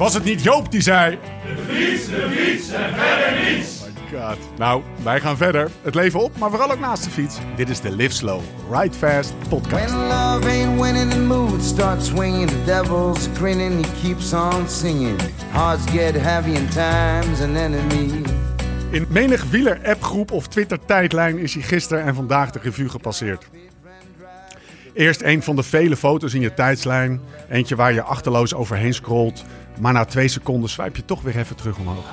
Was het niet Joop die zei... De fiets, de fiets en verder niets. God. Nou, wij gaan verder. Het leven op, maar vooral ook naast de fiets. Dit is de Live Slow, Ride Fast podcast. When love ain't winning, the mood starts swinging. The devil's grinning, he keeps on singing. Hearts get heavy in time's an enemy. In menig wieler-appgroep of Twitter-tijdlijn is hij gisteren en vandaag de revue gepasseerd. Eerst een van de vele foto's in je tijdslijn. Eentje waar je achterloos overheen scrolt. Maar na twee seconden swipe je toch weer even terug omhoog.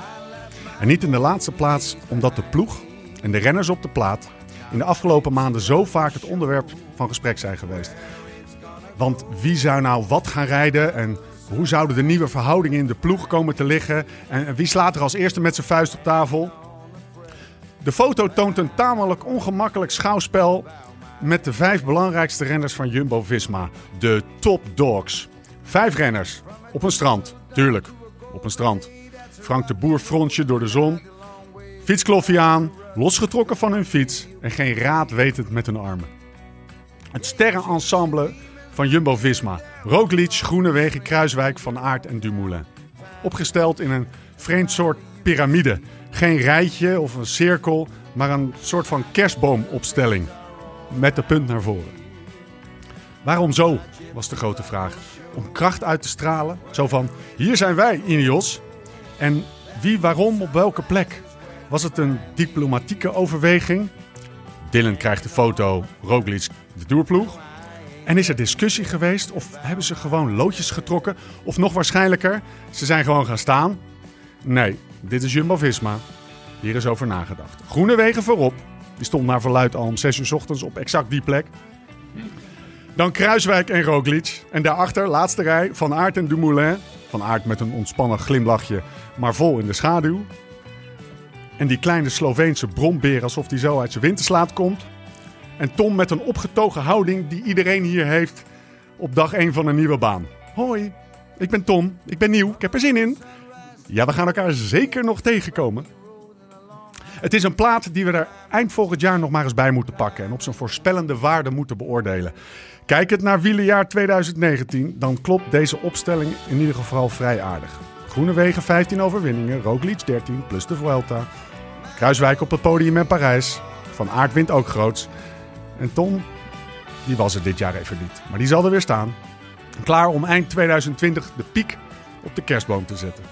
En niet in de laatste plaats omdat de ploeg en de renners op de plaat in de afgelopen maanden zo vaak het onderwerp van gesprek zijn geweest. Want wie zou nou wat gaan rijden en hoe zouden de nieuwe verhoudingen in de ploeg komen te liggen? En wie slaat er als eerste met zijn vuist op tafel? De foto toont een tamelijk ongemakkelijk schouwspel met de vijf belangrijkste renners van Jumbo-Visma. De top dogs. Vijf renners op een strand. Tuurlijk, op een strand. Frank de Boer frontje door de zon. Fietskloffie aan, losgetrokken van hun fiets en geen raad wetend met hun armen. Het sterrenensemble van Jumbo-Visma. Roglic, Groenewegen, Kruiswijk, Van Aert en Dumoulin. Opgesteld in een vreemd soort piramide. Geen rijtje of een cirkel, maar een soort van kerstboomopstelling. Met de punt naar voren. Waarom zo, was de grote vraag. Om kracht uit te stralen. Zo van, hier zijn wij, Ineos. En wie, waarom, op welke plek? Was het een diplomatieke overweging? Dylan krijgt de foto, Roglic de doerploeg. En is er discussie geweest? Of hebben ze gewoon loodjes getrokken? Of nog waarschijnlijker, ze zijn gewoon gaan staan? Nee, dit is Jumbo-Visma. Hier is over nagedacht. Groene wegen voorop. Die stond naar verluid al om 6 uur ochtends op exact die plek. Dan Kruiswijk en Roglic. En daarachter, laatste rij, Van Aert en Dumoulin. Van Aert met een ontspannen glimlachje, maar vol in de schaduw. En die kleine Sloveense brombeer alsof die zo uit zijn winterslaap komt. En Tom met een opgetogen houding die iedereen hier heeft op dag 1 van een nieuwe baan. Hoi, ik ben Tom, ik ben nieuw, ik heb er zin in. Ja, we gaan elkaar zeker nog tegenkomen. Het is een plaat die we er eind volgend jaar nog maar eens bij moeten pakken en op zijn voorspellende waarde moeten beoordelen. Kijk het naar wielerjaar 2019, dan klopt deze opstelling in ieder geval vrij aardig. Groenewegen 15 overwinningen, Roglic 13 plus de Vuelta. Kruiswijk op het podium in Parijs. Van Aert wint ook groots. En Tom, die was er dit jaar even niet. Maar die zal er weer staan. Klaar om eind 2020 de piek op de kerstboom te zetten.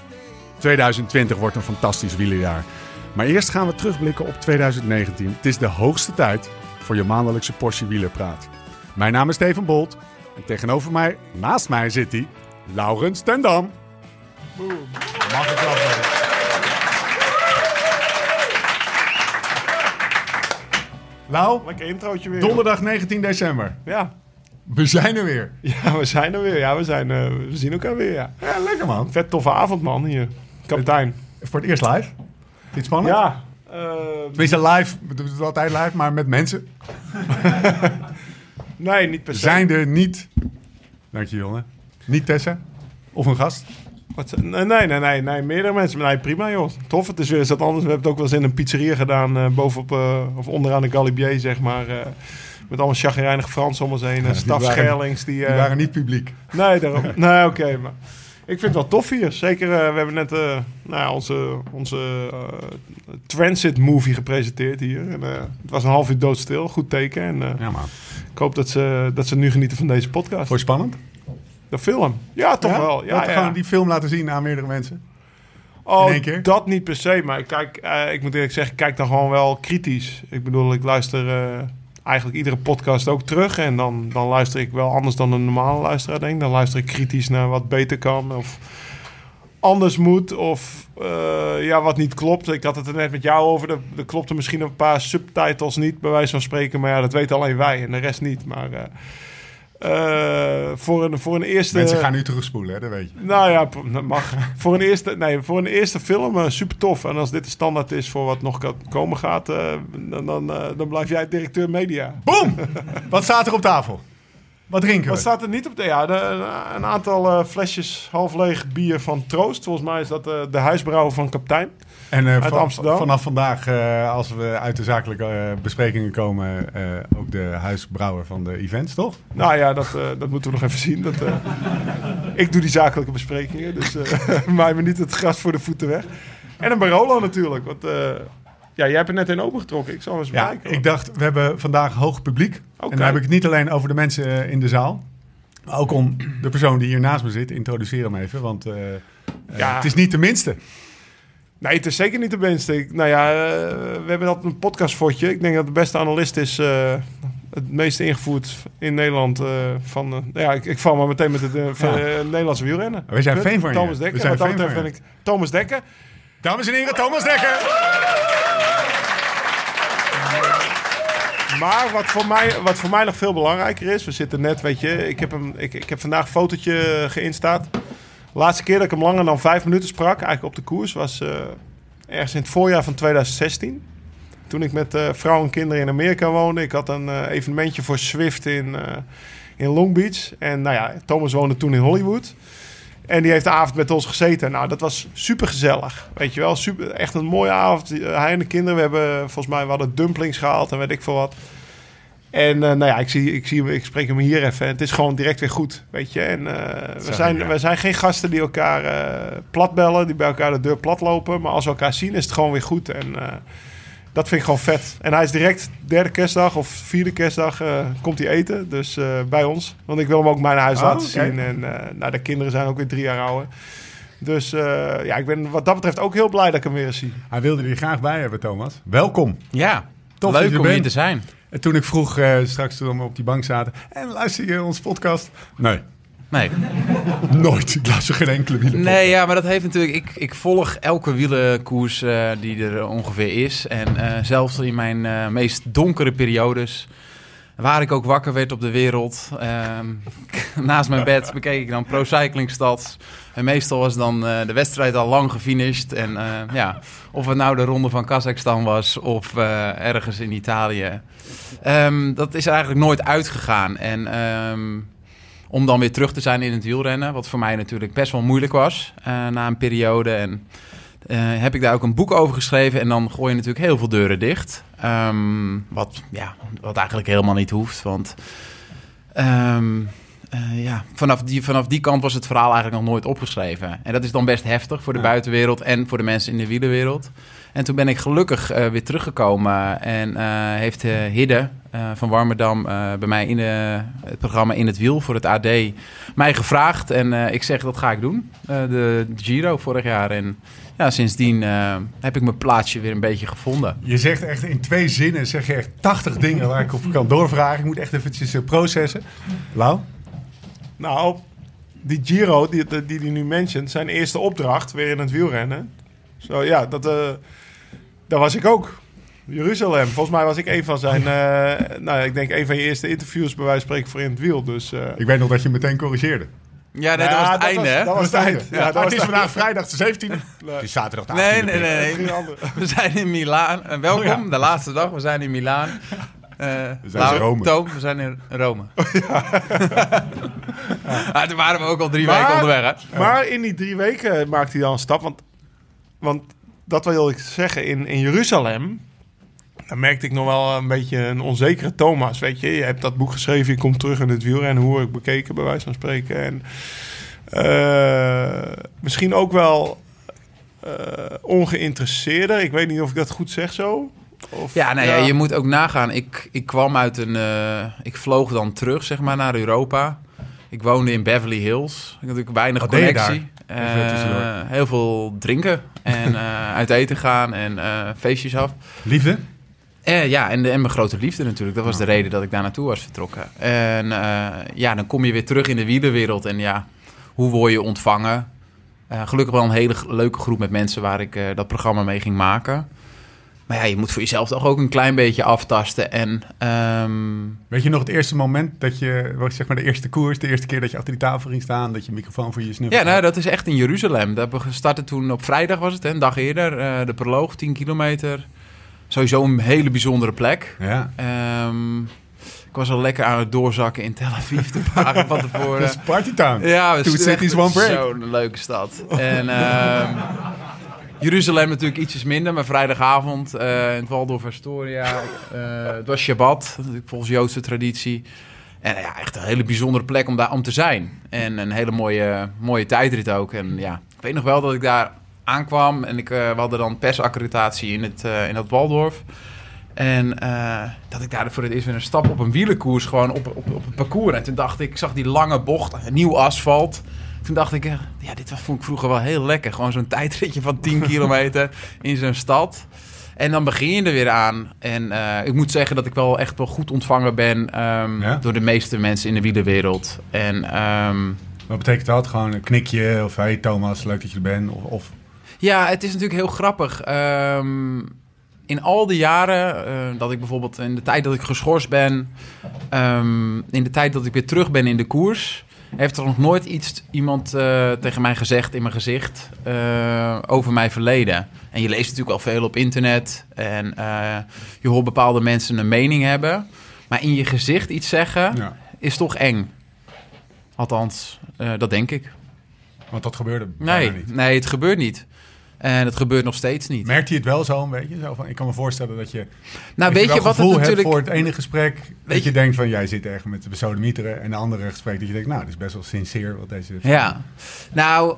2020 wordt een fantastisch wielerjaar. Maar eerst gaan we terugblikken op 2019. Het is de hoogste tijd voor je maandelijkse Porsche wielerpraat. Mijn naam is Steven Bolt. En tegenover mij, naast mij zit hij, Laurens Tendam. Mag ik wel zeggen. Lau, Lekker introotje weer. donderdag 19 december. Ja. We zijn er weer. ja, we zijn er weer. Ja, we, zijn, eh, we zien elkaar weer, ja. Ja, lekker man. Vet toffe avond, man, hier. Kapitein. Voor het eerst live. Iets spannend? Ja. eh, Tenminste live, we doen het altijd live, maar met mensen. nee, niet per se. Zijn er niet... Dank je jongen. Niet Tessa? Of een gast? Wat, nee, nee, nee, nee, nee, meerdere mensen. Maar nee, prima, joh. Tof, het is weer eens wat anders. We hebben het ook wel eens in een pizzeria gedaan, eh, bovenop, eh, of onderaan de Galibier, zeg maar. eh, met allemaal chagrijnige Frans om ons heen. Ja, die stafscherlings die... Die eh, waren niet publiek. Nee, daarom. nee, oké. maar ik vind het wel tof hier. Zeker, eh, we hebben net eh, nou ja, onze, onze eh, transit movie gepresenteerd hier. En, eh, het was een half uur doodstil. Goed teken. En eh, Ja man. Ik hoop dat ze, dat ze nu genieten van deze podcast. Je spannend? De film. Ja, toch wel. Ja, we ja. gaan die film laten zien aan meerdere mensen. Oh, dat niet per se. Maar ik, kijk, eh, ik moet eerlijk zeggen, ik kijk dan gewoon wel kritisch. Ik bedoel, ik luister eh, eigenlijk iedere podcast ook terug. En dan, dan luister ik wel anders dan een normale luisteraar, denk ik. Dan luister ik kritisch naar wat beter kan. Of anders moet. Of eh, ja, wat niet klopt. Ik had het er net met jou over. Er, er klopten misschien een paar subtitles niet, bij wijze van spreken. Maar ja, dat weten alleen wij en de rest niet. Maar eh, eh, voor, een, voor een eerste... Mensen gaan nu terugspoelen, hè? dat weet je. Nou ja, dat mag. voor, een eerste, nee, voor een eerste film super tof. En als dit de standaard is voor wat nog komen gaat, dan, dan, dan blijf jij directeur media. Boom! Wat staat er op tafel? Wat drinken we? Wat staat er niet op de... Ja, de, een aantal eh, flesjes half leeg bier van Troost. Volgens mij is dat eh, de huisbrouwer van Kaptein. En Uit van- Amsterdam. vanaf vandaag, als we uit de zakelijke besprekingen komen, ook de huisbrouwer van de events, toch? Nou ja, dat, dat moeten we nog even zien. Dat, ik doe die zakelijke besprekingen, dus maai me niet het gras voor de voeten weg. En een Barolo natuurlijk, want ja, jij hebt er net een opengetrokken. Ik zal eens Ja, kijken. ik dacht, we hebben vandaag hoog publiek. En dan heb ik het niet alleen over de mensen eh, in de zaal. Maar ook om de persoon die hier naast me zit. Introduceer hem even, want eh, eh, Ja. het is niet de minste. Nee, het is zeker niet de minste. Ik- nou ja, we hebben dat een podcastfotje. Ik denk dat de beste analist is het meest ingevoerd in Nederland. van, nou ja, ik, ik val maar meteen met het van, Nederlandse wielrennen. We zijn fan van je. Thomas We Dekker. zijn Wat dat fan van ik Thomas Dekker. Dames en heren, Thomas Dekker! Maar wat voor, mij, wat voor mij nog veel belangrijker is, we zitten net, weet je, ik heb, hem, ik, ik heb vandaag een fotootje geïnstaat. De laatste keer dat ik hem langer dan vijf minuten sprak, eigenlijk op de koers, was eh, ergens in het voorjaar van 2016. Toen ik met eh vrouw en kinderen in Amerika woonde. Ik had een eh, evenementje voor Swift in, in Long Beach. En nou ja, Thomas woonde toen in Hollywood. En die heeft de avond met ons gezeten. Nou, dat was super gezellig. Weet je wel, super, echt een mooie avond. Hij en de kinderen, we hebben volgens mij we hadden dumplings gehaald en weet ik veel wat. En eh, nou ja, ik, zie, ik, zie ik spreek hem hier even. Het is gewoon direct weer goed, weet je. En eh, we, zijn, ja. we zijn geen gasten die elkaar eh platbellen, die bij elkaar de deur platlopen. Maar als we elkaar zien, is het gewoon weer goed. En eh, dat vind ik gewoon vet. En hij is direct derde kerstdag of vierde kerstdag eh, komt hij eten. Dus eh, bij ons. Want ik wil hem ook mijn huis Oh, laten zien. En eh, nou, de kinderen zijn ook weer drie jaar ouder. Dus eh, ja, ik ben wat dat betreft ook heel blij dat ik hem weer zie. Hij wilde er graag bij hebben, Thomas. Welkom. Ja, Tof dat je leuk er om hier te zijn. En toen ik vroeg, eh, straks toen we op die bank zaten... En luister je ons podcast? Nee, Nee. nooit. Ik luister geen enkele wielen. nee, ja, maar dat heeft natuurlijk... Ik, ik volg elke wielenkoers eh, die er ongeveer is. En eh, zelfs in mijn eh, meest donkere periodes... Waar ik ook wakker werd op de wereld. ehm, naast mijn bed bekeek ik dan Pro Cycling Stads. En meestal was dan de wedstrijd al lang gefinished. En ja, of het nou de ronde van Kazachstan was of ergens in Italië. Ehm, dat is eigenlijk nooit uitgegaan. En ehm, om dan weer terug te zijn in het wielrennen, wat voor mij natuurlijk best wel moeilijk was eh, na een periode. En eh, heb ik daar ook een boek over geschreven. En dan gooi je natuurlijk heel veel deuren dicht. Ehm, wat, ja, wat eigenlijk helemaal niet hoeft. Want ehm, eh, ja, vanaf, die, vanaf die kant was het verhaal eigenlijk nog nooit opgeschreven. En dat is dan best heftig voor de buitenwereld en voor de mensen in de wielerwereld. En toen ben ik gelukkig eh, weer teruggekomen en eh, heeft eh, Hidde eh, van Warmerdam eh, bij mij in de, het programma In het Wiel voor het AD mij gevraagd. En eh, ik zeg dat ga ik doen, Eh, de Giro vorig jaar. En ja, sindsdien eh, heb ik mijn plaatsje weer een beetje gevonden. Je zegt echt in twee zinnen zeg je echt 80 dingen waar ik op kan doorvragen. Ik moet echt eventjes processen. Lau? Nou, die Giro die die, die, die nu mentioned, zijn eerste opdracht weer in het wielrennen. Zo ja, dat, eh daar was ik ook. Jeruzalem. Volgens mij was ik een van zijn, eh, nou ja, ik denk een van je eerste interviews bij wijze van spreken voor in het wiel. Dus eh, Ik weet nog dat je meteen corrigeerde. Ja, nee, Ja, dat was het dat einde, was- hè? dat was het einde. Ja, Ja, dat maar was het is vandaag vrijdag de 17e. Het is zaterdag de 18e. Nee, nee, nee. We zijn in Milaan. Eh, welkom, Oh, ja. de laatste dag. We zijn in Milaan. Eh zijn Lau, in Rome. Toon, we zijn in Rome. Ah, toen waren we ook al drie Maar- weken onderweg, hè? Maar in die drie weken maakte hij dan een stap. Want, want dat wil ik zeggen, in, in Jeruzalem... Dan merkte ik nog wel een beetje een onzekere Thomas. Weet je, je hebt dat boek geschreven, je komt terug in het wielrennen. Hoe ik bekeken, bij wijze van spreken. En eh, misschien ook wel ongeïnteresseerder. Ik weet niet of ik dat goed zeg zo. Of, Ja, nou ja, je moet ook nagaan. Ik, ik kwam uit een... eh, ik vloog dan terug, zeg maar, naar Europa. Ik woonde in Beverly Hills. Ik had natuurlijk weinig Wat connectie. Eh, heel veel drinken en eh, uit eten gaan en eh, feestjes af. Liefde? Eh, ja, en, de, en mijn grote liefde natuurlijk. Dat was de reden dat ik daar naartoe was vertrokken. En ja, dan kom je weer terug in de wielerwereld. En ja, hoe word je ontvangen? Gelukkig wel een hele leuke groep met mensen waar ik dat programma mee ging maken. Maar ja, je moet voor jezelf toch ook een klein beetje aftasten. En ehm, Weet je nog het eerste moment dat je, zeg maar de eerste koers, de eerste keer dat je achter die tafel ging staan, dat je microfoon voor je snuffel ja, nou, dat is echt in Jeruzalem. Dat we starten toen op vrijdag was het, hè, een dag eerder. eh, de proloog, 10 kilometer. Sowieso een hele bijzondere plek. Ja. Ehm, ik was al lekker aan het doorzakken in Tel Aviv de dagen van tevoren. Dat is Partytown. Ja, we Two cities, one break. Zo'n leuke stad. En ehm, Jeruzalem natuurlijk ietsjes minder, maar vrijdagavond eh, in het Waldorf Astoria. eh, het was Shabbat, volgens Joodse traditie. En ja, echt een hele bijzondere plek om daar om te zijn. En een hele mooie, mooie tijdrit ook. En ja, ik weet nog wel dat ik daar aankwam en ik, eh, we hadden dan persaccreditatie in, het, eh, in dat Waldorf. En eh, dat ik daar voor het eerst weer een stap op een wielenkoers gewoon op, op, op het parcours. En toen dacht ik, ik zag die lange bocht, nieuw asfalt. Toen dacht ik, ja, dit vond ik vroeger wel heel lekker. Gewoon zo'n tijdritje van 10 kilometer in zo'n stad. En dan begin je er weer aan. En eh, ik moet zeggen dat ik wel echt wel goed ontvangen ben ehm, Ja? door de meeste mensen in de wielerwereld. En ehm, Wat betekent dat? Gewoon een knikje of hey Thomas, leuk dat je er bent. Of, of Ja, het is natuurlijk heel grappig. Ehm, in al die jaren eh, dat ik bijvoorbeeld in de tijd dat ik geschorst ben, in de tijd dat ik weer terug ben in de koers, heeft er nog nooit iets iemand eh, tegen mij gezegd in mijn gezicht eh, over mijn verleden. En je leest natuurlijk wel veel op internet en eh, je hoort bepaalde mensen een mening hebben, maar in je gezicht iets zeggen ja. is toch eng. Althans, dat denk ik. Want dat gebeurde Nee, niet. nee, het gebeurt niet. En het gebeurt nog steeds niet. Merkt hij het wel zo een beetje? Zo van, ik kan me voorstellen dat je, Nou, dat weet je wat het natuurlijk... voor het ene gesprek. dat Weet je je- denkt van, jij zit erg met de besodemieteren. En de andere gesprek dat je denkt, nou, dit is best wel sincere wat deze... Ja, nou,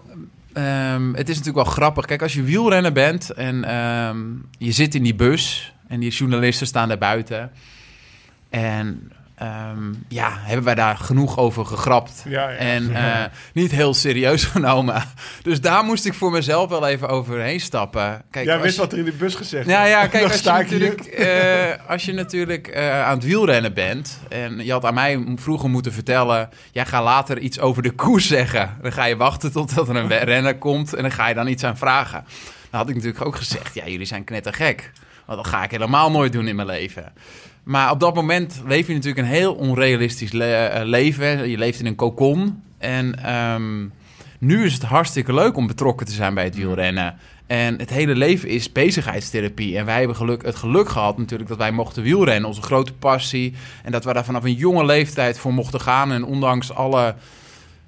ehm, het is natuurlijk wel grappig. Kijk, als je wielrenner bent en ehm, je zit in die bus en die journalisten staan daar buiten. En ehm, ja, hebben wij daar genoeg over gegrapt. Ja, ja. En eh, niet heel serieus genomen. Dus daar moest ik voor mezelf wel even overheen stappen. Kijk, Jij wist je- wat er in die bus gezegd Ja, werd. ja, kijk, Dan als je natuurlijk, eh, als je natuurlijk eh, aan het wielrennen bent... en je had aan mij vroeger moeten vertellen... jij gaat later iets over de koers zeggen. Dan ga je wachten totdat er een renner komt... en dan ga je dan iets aan vragen. Dan had ik natuurlijk ook gezegd... ja, jullie zijn knettergek. Want dat ga ik helemaal nooit doen in mijn leven. Maar op dat moment leef je natuurlijk een heel onrealistisch le- eh, leven. Je leeft in een kokon. En ehm, nu is het hartstikke leuk om betrokken te zijn bij het wielrennen. En het hele leven is bezigheidstherapie. En wij hebben geluk, het geluk gehad natuurlijk dat wij mochten wielrennen. Onze grote passie. En dat we daar vanaf een jonge leeftijd voor mochten gaan. En ondanks alle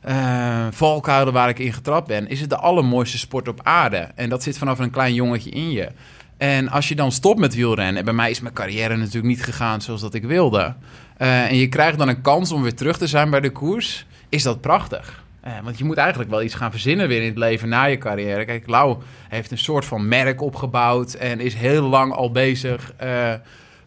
eh valkuilen waar ik in getrapt ben... is het de allermooiste sport op aarde. En dat zit vanaf een klein jongetje in je. En als je dan stopt met wielrennen... en bij mij is mijn carrière natuurlijk niet gegaan zoals dat ik wilde... eh, en je krijgt dan een kans om weer terug te zijn bij de koers... is dat prachtig. Eh, want je moet eigenlijk wel iets gaan verzinnen weer in het leven na je carrière. Kijk, Lau heeft een soort van merk opgebouwd... en is heel lang al bezig... eh,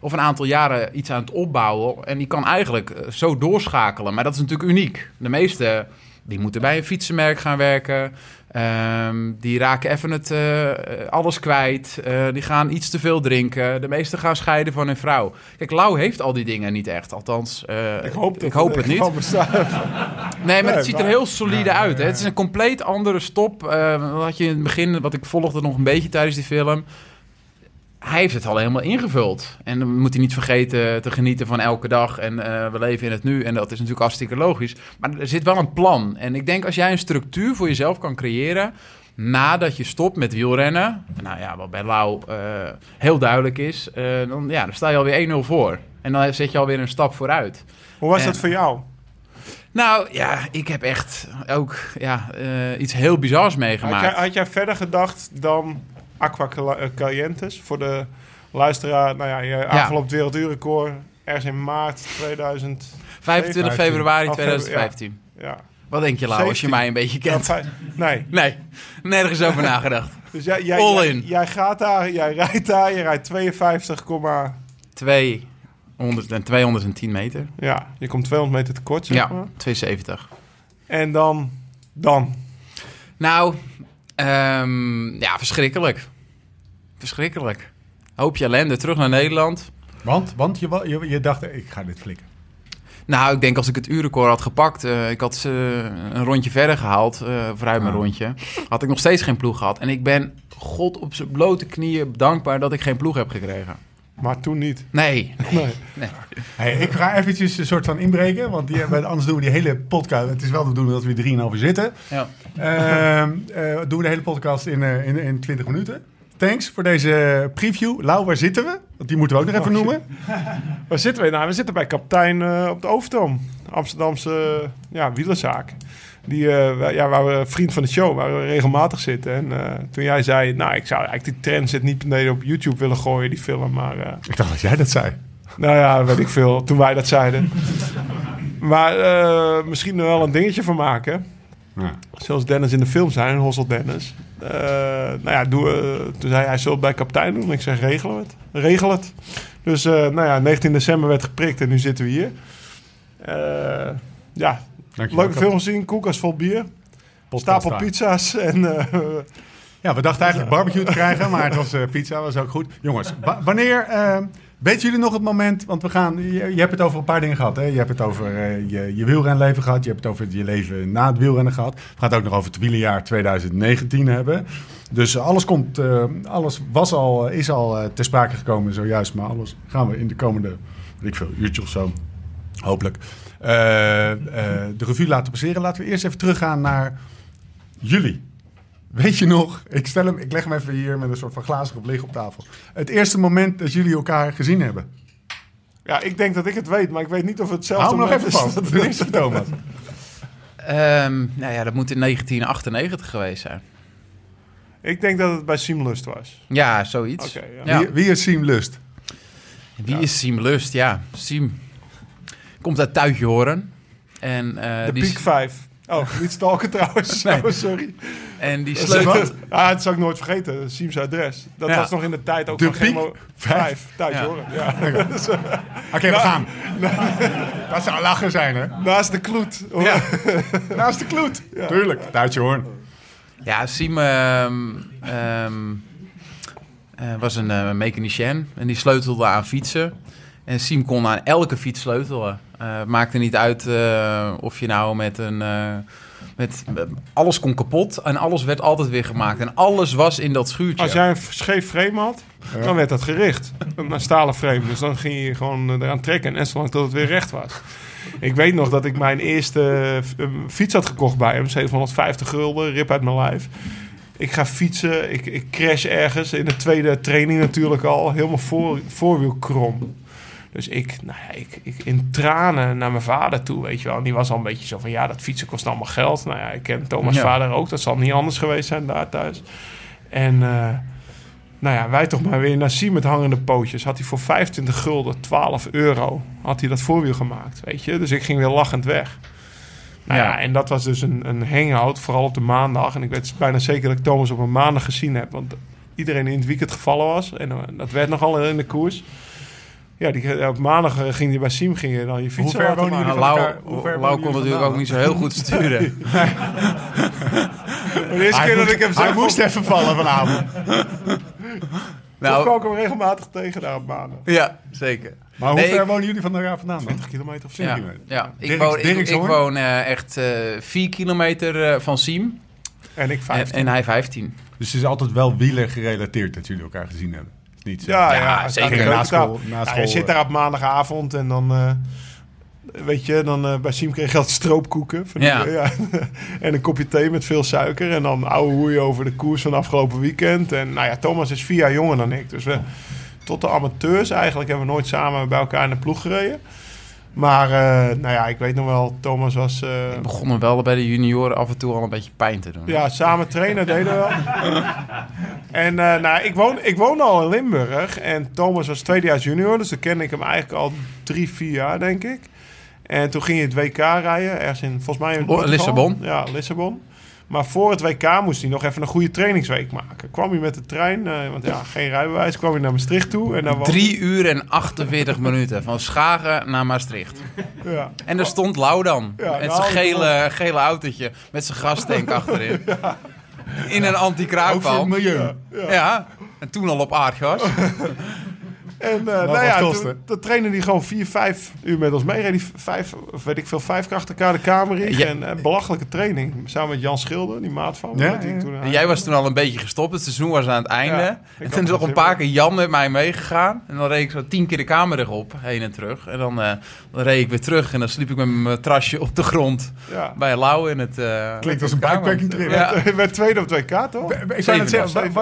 of een aantal jaren iets aan het opbouwen. En die kan eigenlijk zo doorschakelen. Maar dat is natuurlijk uniek. De meeste die moeten bij een fietsenmerk gaan werken. Ehm, die raken even het, eh, alles kwijt. Eh, die gaan iets te veel drinken. De meesten gaan scheiden van hun vrouw. Kijk, Lau heeft al die dingen niet echt. Althans, eh, Ik hoop, ik hoop het niet. Nee, maar het ziet er heel solide uit. Hè? Het is een compleet andere stop. Wat je in het begin, wat ik volgde nog een beetje tijdens die film. Hij heeft het al helemaal ingevuld. En dan moet hij niet vergeten te genieten van elke dag. En eh, we leven in het nu. En dat is natuurlijk hartstikke logisch. Maar er zit wel een plan. En ik denk als jij een structuur voor jezelf kan creëren. nadat je stopt met wielrennen. Nou ja, wat bij Lau eh, heel duidelijk is. eh, dan, ja, dan sta je alweer 1-0 voor. En dan zet je alweer een stap vooruit. Hoe was En- dat voor jou? Nou ja, ik heb echt ook ja, iets heel bizars Had jij, meegemaakt. had jij verder gedacht dan Aqua eh, Calientes? Voor de luisteraar, nou ja, je op het werelduurrecord ergens in maart 2000. 25 februari Oh, februari, 2015. Ja. Wat denk je, Lau, als je 17? mij een beetje Ja, kent? nee. Nee, nergens over nagedacht. Dus jij, jij, All in. jij gaat daar, jij rijdt daar, je rijdt 52, 200 en 210 meter. ja, je komt 200 meter tekort, zeg Ja, maar. 270. En dan, dan. Nou, ehm, ja, verschrikkelijk. Verschrikkelijk. Hoop je ellende, terug naar Nederland. Want, want je, je, je dacht, ik ga dit flikken. Nou, ik denk als ik het uurrecord had gepakt, eh, ik had ze een rondje verder gehaald, eh vooruit mijn Ah. rondje, had ik nog steeds geen ploeg gehad. En ik ben God op zijn blote knieën dankbaar dat ik geen ploeg heb gekregen. Maar toen niet. Nee, Nee. Hey, ik ga eventjes een soort van inbreken, want die, anders doen we die hele podcast. Het is wel de bedoeling dat we 3,5 uur zitten. ja. Ehm, eh, doen we de hele podcast in, eh, in, in 20 minuten. thanks voor deze preview. Lau, waar zitten we? Want die moeten we ook nog even noemen. Waar zitten we? Nou, we zitten bij kapitein eh, op de Overtoom. Amsterdamse ja, wielerzaak. Die, wij- ja, waar we vriend van de show, waar we regelmatig zitten. En eh, toen jij zei, nou, ik zou eigenlijk die transit niet beneden op YouTube willen gooien, die film. Maar eh, Ik dacht dat jij dat zei. nou ja, weet ik veel, toen wij dat zeiden. maar misschien er wel een dingetje van maken. Ja. Zoals Dennis in de film zijn, Hossel Dennis. Nou ja, doe, toen zei hij, zullen we het bij kapitein doen? Ik zeg, regelen we het. Regel het. Dus nou ja, 19 december werd geprikt en nu zitten we hier. Ja, Dankjewel. leuke film gezien, koelkast vol bier. Stapel pizza's en eh, Ja, we dachten eigenlijk barbecue te krijgen, maar het was eh, pizza, was ook goed. Jongens, wa- wanneer... eh, weten jullie nog het moment, want we gaan... Je, je hebt het over een paar dingen gehad, hè? Je hebt het over je, je wielrenleven gehad, je hebt het over je leven na het wielrennen gehad. We gaan het ook nog over het wielerjaar 2019 hebben. Dus alles komt, alles was al, is al ter sprake gekomen zojuist, maar alles gaan we in de komende, weet ik veel, uurtje of zo, hopelijk, de revue laten passeren. Laten we eerst even teruggaan naar jullie. Weet je nog, ik, stel hem, ik leg hem even hier met een soort van glazige blik op tafel. Het eerste moment dat jullie elkaar gezien hebben. ja, ik denk dat ik het weet, maar ik weet niet of het hetzelfde Hou hem nog moment even is. vast. Voor Thomas. Ehm, nou ja, dat moet in 1998 geweest zijn. Ik denk dat het bij Simlust was. Ja, zoiets. Oké, ja. Ja. Wie, wie is Siem Lust? Wie is Siem Lust? Ja, Siem komt uit Tuitje Horen. En, eh, De die, Peak 5. Oh, niet stalken trouwens. Nee. Oh, sorry. en die sleutel... Ah, dat zal ik nooit vergeten. Siem's adres. Dat Ja. was nog in de tijd ook De van Gemo Peak 5. Thuis Ja. horen. Ja. Oké, we gaan. Dat zou lachen zijn, hè? Naast de kloet. Ja. Naast de kloet. Tuurlijk. Duitje hoorn. Ja, Siem ehm, ehm, eh, was een eh, mechanicien en die sleutelde aan fietsen. En Siem kon aan elke fiets sleutelen. Eh, het maakte niet uit eh, of je nou met een... eh, met, alles kon kapot en alles werd altijd weer gemaakt. En alles was in dat schuurtje. Als jij een scheef frame had, dan werd dat gericht. Een stalen frame. Dus dan ging je gewoon eraan trekken. En zolang tot het weer recht was. Ik weet nog dat ik mijn eerste fiets had gekocht bij hem. 750 gulden, rip uit mijn lijf. Ik ga fietsen, ik, ik crash ergens. In de tweede training natuurlijk al. Helemaal voor, voorwiel krom. Dus ik, nou ja, ik, ik in tranen naar mijn vader toe, weet je wel. En die was al een beetje zo van, ja, dat fietsen kost allemaal geld. Nou ja, ik ken Thomas' Ja. vader ook. Dat zal niet anders geweest zijn daar thuis. En eh, nou ja, wij toch maar weer naar Siem met hangende pootjes. Had hij voor 25 gulden, 12 euro, had hij dat voorwiel gemaakt, weet je. Dus ik ging weer lachend weg. Nou ja, Ja. en dat was dus een, een hangout, vooral op de maandag. En ik weet bijna zeker dat ik Thomas op een maandag gezien heb. Want iedereen in het weekend gevallen was. En eh, dat werd nogal in de koers. Ja, die, op maandag eh, ging je bij Siem ging je dan je fiets Hoe ver wonen jullie van Lau, elkaar- hoe ver Lau kon natuurlijk ook niet zo heel goed sturen. De eerste Hij keer dat moest- ik hem Hij moest even vallen vanavond. nou, nou, kwam ik hem regelmatig tegen daar op maandag. ja, zeker. Maar hoe Nee, ver ik- wonen jullie van elkaar vandaan dan? 20 kilometer of zo. Ja, kilometer. ja. Ik, Dirks- woon, ik, Dirks, ik hoor. woon eh, echt eh 4 kilometer eh, van Siem En ik en, 15. en hij 15. Dus het is altijd wel wieler gerelateerd dat jullie elkaar gezien hebben. Het niet. Ja, Ja, ja, zeker. Na school- na Ja, school, je zit eh. daar op maandagavond en dan... eh, weet je, dan eh, bij Siem kreeg je altijd stroopkoeken. Van die- Ja. en een kopje thee met veel suiker. En dan ouwe hoeien over de koers van afgelopen weekend. En nou ja, Thomas is vier jaar jonger dan ik. Dus we, tot de amateurs eigenlijk hebben we nooit samen bij elkaar in de ploeg gereden. Maar eh, nou ja, ik weet nog wel, Thomas was... eh, Ik begon hem wel bij de junioren af en toe al een beetje pijn te doen. ja, samen trainen deden we wel. En eh, nou, ik, woon, ik woonde al in Limburg. En Thomas was tweedejaars junior. Dus dan kende ik hem eigenlijk al drie, vier jaar, denk ik. En toen ging je het WK rijden. Ergens in, volgens mij in Oh, Portugal. Lissabon. Ja, Lissabon. Maar voor het WK moest hij nog even een goede trainingsweek maken. Kwam hij met de trein, eh, want ja, geen rijbewijs. Kwam hij naar Maastricht toe. En daar was, 3 uur en 48 minuten van Schagen naar Maastricht. Ja. En daar stond Lau dan. Ja, met nou, zijn gele, gele autootje. Met zijn gastank achterin. In een Ook voor het anti-kraakval. milieu. Ja. En toen al op aardgas. En uh, nou wat ja, toen, toen trainde hij gewoon vier, vijf uur met ons mee. Reed hij vijf, of weet ik veel, vijf keer achter elkaar de kamer in. Ja. En eh, belachelijke training. Samen met Jan Schilder, die maat van me. Ja, die ik ja. toen, En jij was toen al een beetje gestopt. Het seizoen was aan het einde. En toen is nog het een paar keer Jan met mij meegegaan. En dan reed ik zo tien keer de kamer op, heen en terug. En dan, eh, dan reed ik weer terug. En dan sliep ik met mijn trasje op de grond. Ja. Bij Lau in het... eh, Klinkt als een bikepacking trip. Ja. Werd tweede op 2K, toch? Ik Zeven net zeggen,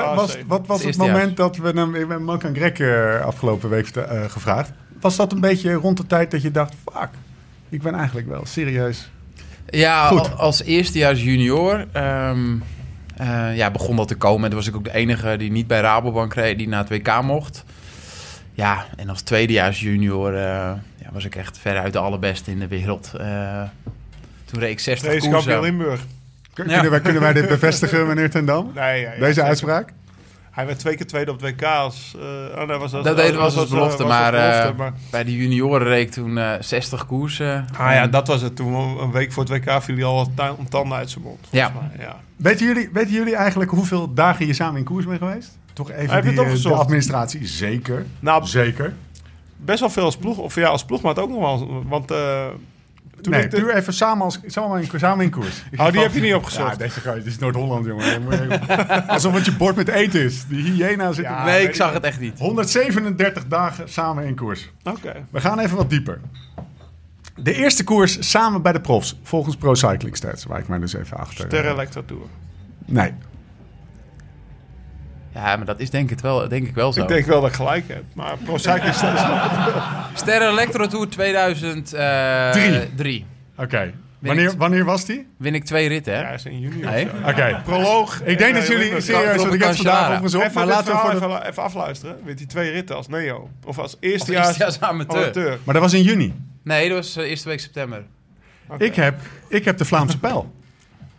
wat was het moment dat we hem... Mark aan Greg eh, afgelopen week eh, gevraagd. Was dat een beetje rond de tijd dat je dacht... Fuck, ik ben eigenlijk wel serieus... Ja, Goed. al- als eerstejaars junior ehm, eh, ja, begon dat te komen. En toen was ik ook de enige die niet bij Rabobank reed, die naar het WK mocht. Ja, en als tweedejaars junior eh, ja, was ik echt veruit de allerbeste in de wereld. Eh, toen reed ik 60 Deze koersen. Limburg. Ja. Kunnen, wij, kunnen wij dit bevestigen, meneer Ten Dam? Nee, ja, ja, Deze uitspraak? Hij werd twee keer tweede op 2K als... eh oh nee, was Dat deed- was als eh, belofte, als maar, eh, maar- Bij de junioren reed ik toen eh 60 koersen. Ah ja, dat was het. Toen een week voor het WK viel hij al wat tanden uit zijn mond. Ja. volgens mij, ja. Weten jullie, weten jullie eigenlijk hoeveel dagen je samen in koers bent geweest? Toch even Heb je het die, eh, de administratie. Zeker. Nou, Zeker. best wel veel als ploeg. Of ja, als ploegmaat ook nog wel. Want eh, toen nee, ik de- puur even samen, als, samen, in, samen in koers. Oh, die heb je niet opgezocht. Ja, deze ga je- dit is Noord-Holland, jongen. Alsof het je bord met eten is. Die hyena zit Ja. nee, ik zag het echt niet. 137 dagen samen in koers. Oké. We gaan even wat dieper. De eerste koers samen bij de profs, volgens Pro Cycling Stats, waar ik mij dus even achter... Sterre Electro Tour. Nee. Ja, maar dat is denk ik wel, denk ik wel zo. Ik denk wel dat ik gelijk heb. Maar Pro Cycling Stats... Sterren Electro Tour 2003. Drie. Oké. Wanneer, wanneer was die? Win ik twee ritten, hè? Ja, is in juni. Nee. of zo. Oké. Proloog. Ik denk dat jullie serieus, want ik heb het vandaag opgezocht, Even, maar laten we voor verhaal de... even, even afluisteren. Weet die twee ritten als Neo? Of als eerstejaars eerstejaars amateur. amateur? Maar dat was in juni. Nee, dat was eh, eerste week september. Ik, heb, ik heb de Vlaamse pijl.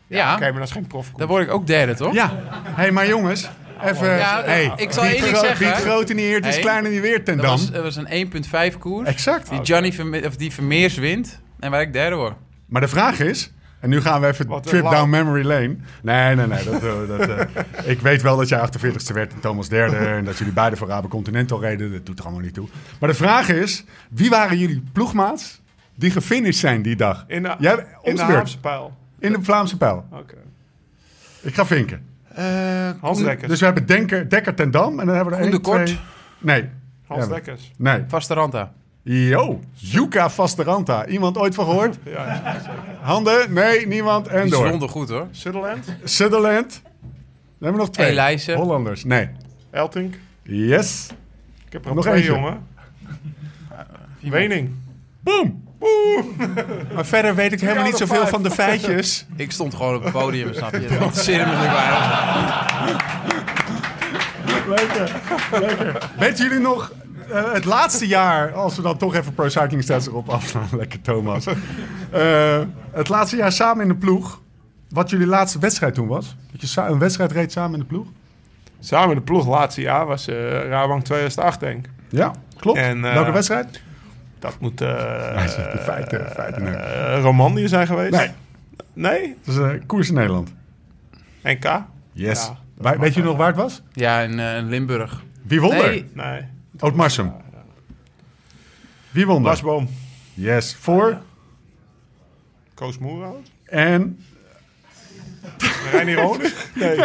Ja, Oké, maar dat is geen profkoers. dan word ik ook derde, toch? Ja. Hé, hey, maar jongens, even... Ja, hey, ik zal één ding zeggen. Wie het grote niet eert, is Hey, kleiner niet weer ten Dat dam. was, dat was een 1.5 koers. Exact. Die Johnny Verme- of die Vermeers wint. En waar ik derde word. Maar de vraag is... En nu gaan we even Wat trip down memory lane. Nee, nee, nee. Dat, eh, dat, eh, ik weet wel dat jij 48ste werd en Thomas derde. En dat jullie beide voor Rabe Continental reden. Dat doet er allemaal niet toe. Maar de vraag is... Wie waren jullie ploegmaats die gefinished zijn die dag? In de, Jij, in de. Haamse pijl. In de Vlaamse pijl. Oké. Ik ga vinken. Hans Dekkers. Dus we hebben Denker, Dekker ten Dam. En dan hebben we er één, de Kort. twee... Nee. Hans Dekkers. Nee. Vaste Ranta. Yo, Yuka Vasteranta. Iemand ooit van gehoord? Ja. Handen? Nee, niemand. En door. goed, hoor. Sutherland. Sutherland. Dan hebben we nog twee. Elijzen. Hollanders. Nee. Eltink. Yes. Ik heb er Nog nog twee, eentje. jongen. Wening. Boom. Maar verder weet ik helemaal niet zoveel van de feitjes. Ik stond gewoon op het podium, snap je? Dat me. Lekker. Lekker. Weten jullie nog eh, het laatste jaar, als we dan toch even Pro Cycling Stats erop afslaan. Lekker Thomas. Eh, het laatste jaar samen in de ploeg. Wat jullie laatste wedstrijd toen was? Dat je een wedstrijd reed samen in de ploeg? Samen in de ploeg laatste jaar was eh Rabank 2008, denk ik. Ja, klopt. En, eh, Welke wedstrijd? Dat moet eh de feiten, feiten eh, Romandie zijn geweest. Nee, Nee? dat is eh, koers in Nederland. NK? Yes. Ja, Wij- weet je nog waar het was? Ja, in, eh, Limburg. Wie won er? Nee, Nee. Oud-Marsum. Wie won er? Wasboom. Yes. Voor Koos Moerhout. en Reinier Honig. Nee.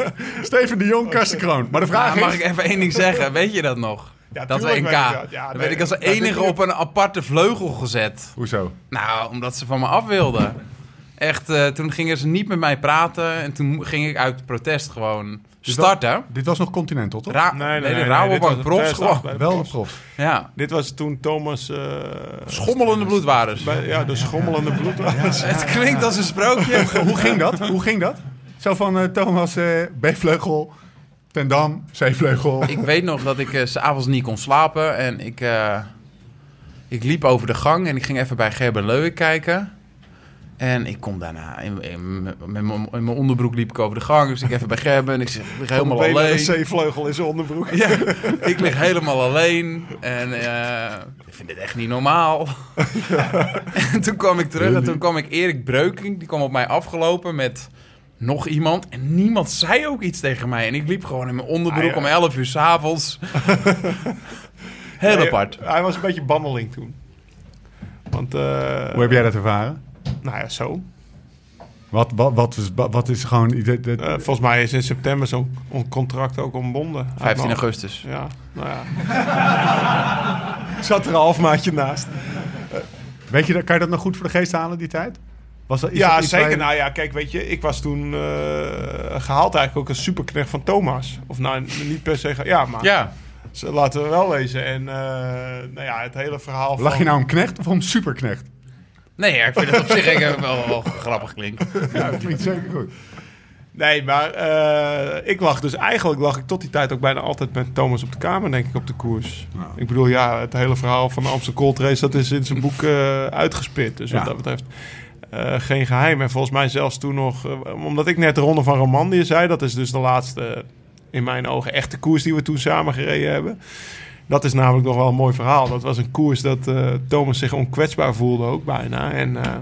Steven de Jong, Karsten Kroon. Maar de vraag Ja, mag is... ik even één ding zeggen? Weet je dat nog? Ja, dat NK. weet ik dat. Ja, dan werd ik als enige op een aparte vleugel gezet. Hoezo? Nou, omdat ze van me af wilden. Echt, eh, toen gingen ze niet met mij praten. En toen ging ik uit protest gewoon starten. Dit was nog Continental, toch? Ra Nee, nee, nee, nee, de Rabobank profs gewoon. Wel de profs. prof. Ja, Dit was toen Thomas... eh, schommelende bloedwaardes. bij- ja, de schommelende bloed. Het klinkt als een sprookje. Hoe ging dat? Hoe ging dat? Zo van eh, Thomas eh, B-vleugel, Ten Dam, C-vleugel. Ik weet nog dat ik eh, s s'avonds niet kon slapen. En ik, eh, ik liep over de gang en ik ging even bij Gerben Leuwen kijken. En ik kom daarna, in, mijn- in mijn onderbroek liep ik over de gang. Dus ik even bij Gerben en ik zeg, ik lig helemaal Benen alleen. en een C-vleugel in zijn onderbroek. Ja, ik lig helemaal alleen. En eh, ik vind dit echt niet normaal. en toen kwam ik terug en toen kwam ik Erik Breuking. Die kwam op mij afgelopen met nog iemand. En niemand zei ook iets tegen mij. En ik liep gewoon in mijn onderbroek Ah, ja. om 11 uur s'avonds. Heel Nee, apart. Hij was een beetje bandeling toen. Want, eh, Hoe heb jij dat ervaren? nou ja, zo. Wat, wat, wat, is, wat is gewoon... Eh, volgens mij is in september zo'n contract ook ontbonden. 15 Uit mijn- augustus. Ja, nou ja. Ik zat er een half maandje naast. weet je, dat- kan je dat nog goed voor de geest halen, die tijd? Was dat, is ja, dat zeker. Nou ja, kijk, weet je, ik was toen eh, gehaald eigenlijk ook als superknecht van Thomas. Of nou, niet per se... Ja, maar Ja, ze- laten we wel wezen. En eh, nou ja, het hele verhaal Lag van... je nou om knecht of om superknecht? nee, ja, ik vind het op zich eigenlijk wel, wel grappig klinkt. Ja, dat klinkt zeker goed. Nee, maar eh, ik lag dus eigenlijk lag ik tot die tijd ook bijna altijd met Thomas op de kamer, denk ik, op de koers. Nou. Ik bedoel, ja, het hele verhaal van de Amsterdam Cold Race, dat is in zijn boek eh, uitgespit. Dus Ja. wat dat betreft eh, geen geheim. En volgens mij zelfs toen nog, eh, omdat ik net de Ronde van Romandie zei, dat is dus de laatste, in mijn ogen, echte koers die we toen samen gereden hebben. Dat is namelijk nog wel een mooi verhaal. Dat was een koers dat eh, Thomas zich onkwetsbaar voelde ook bijna. En eh,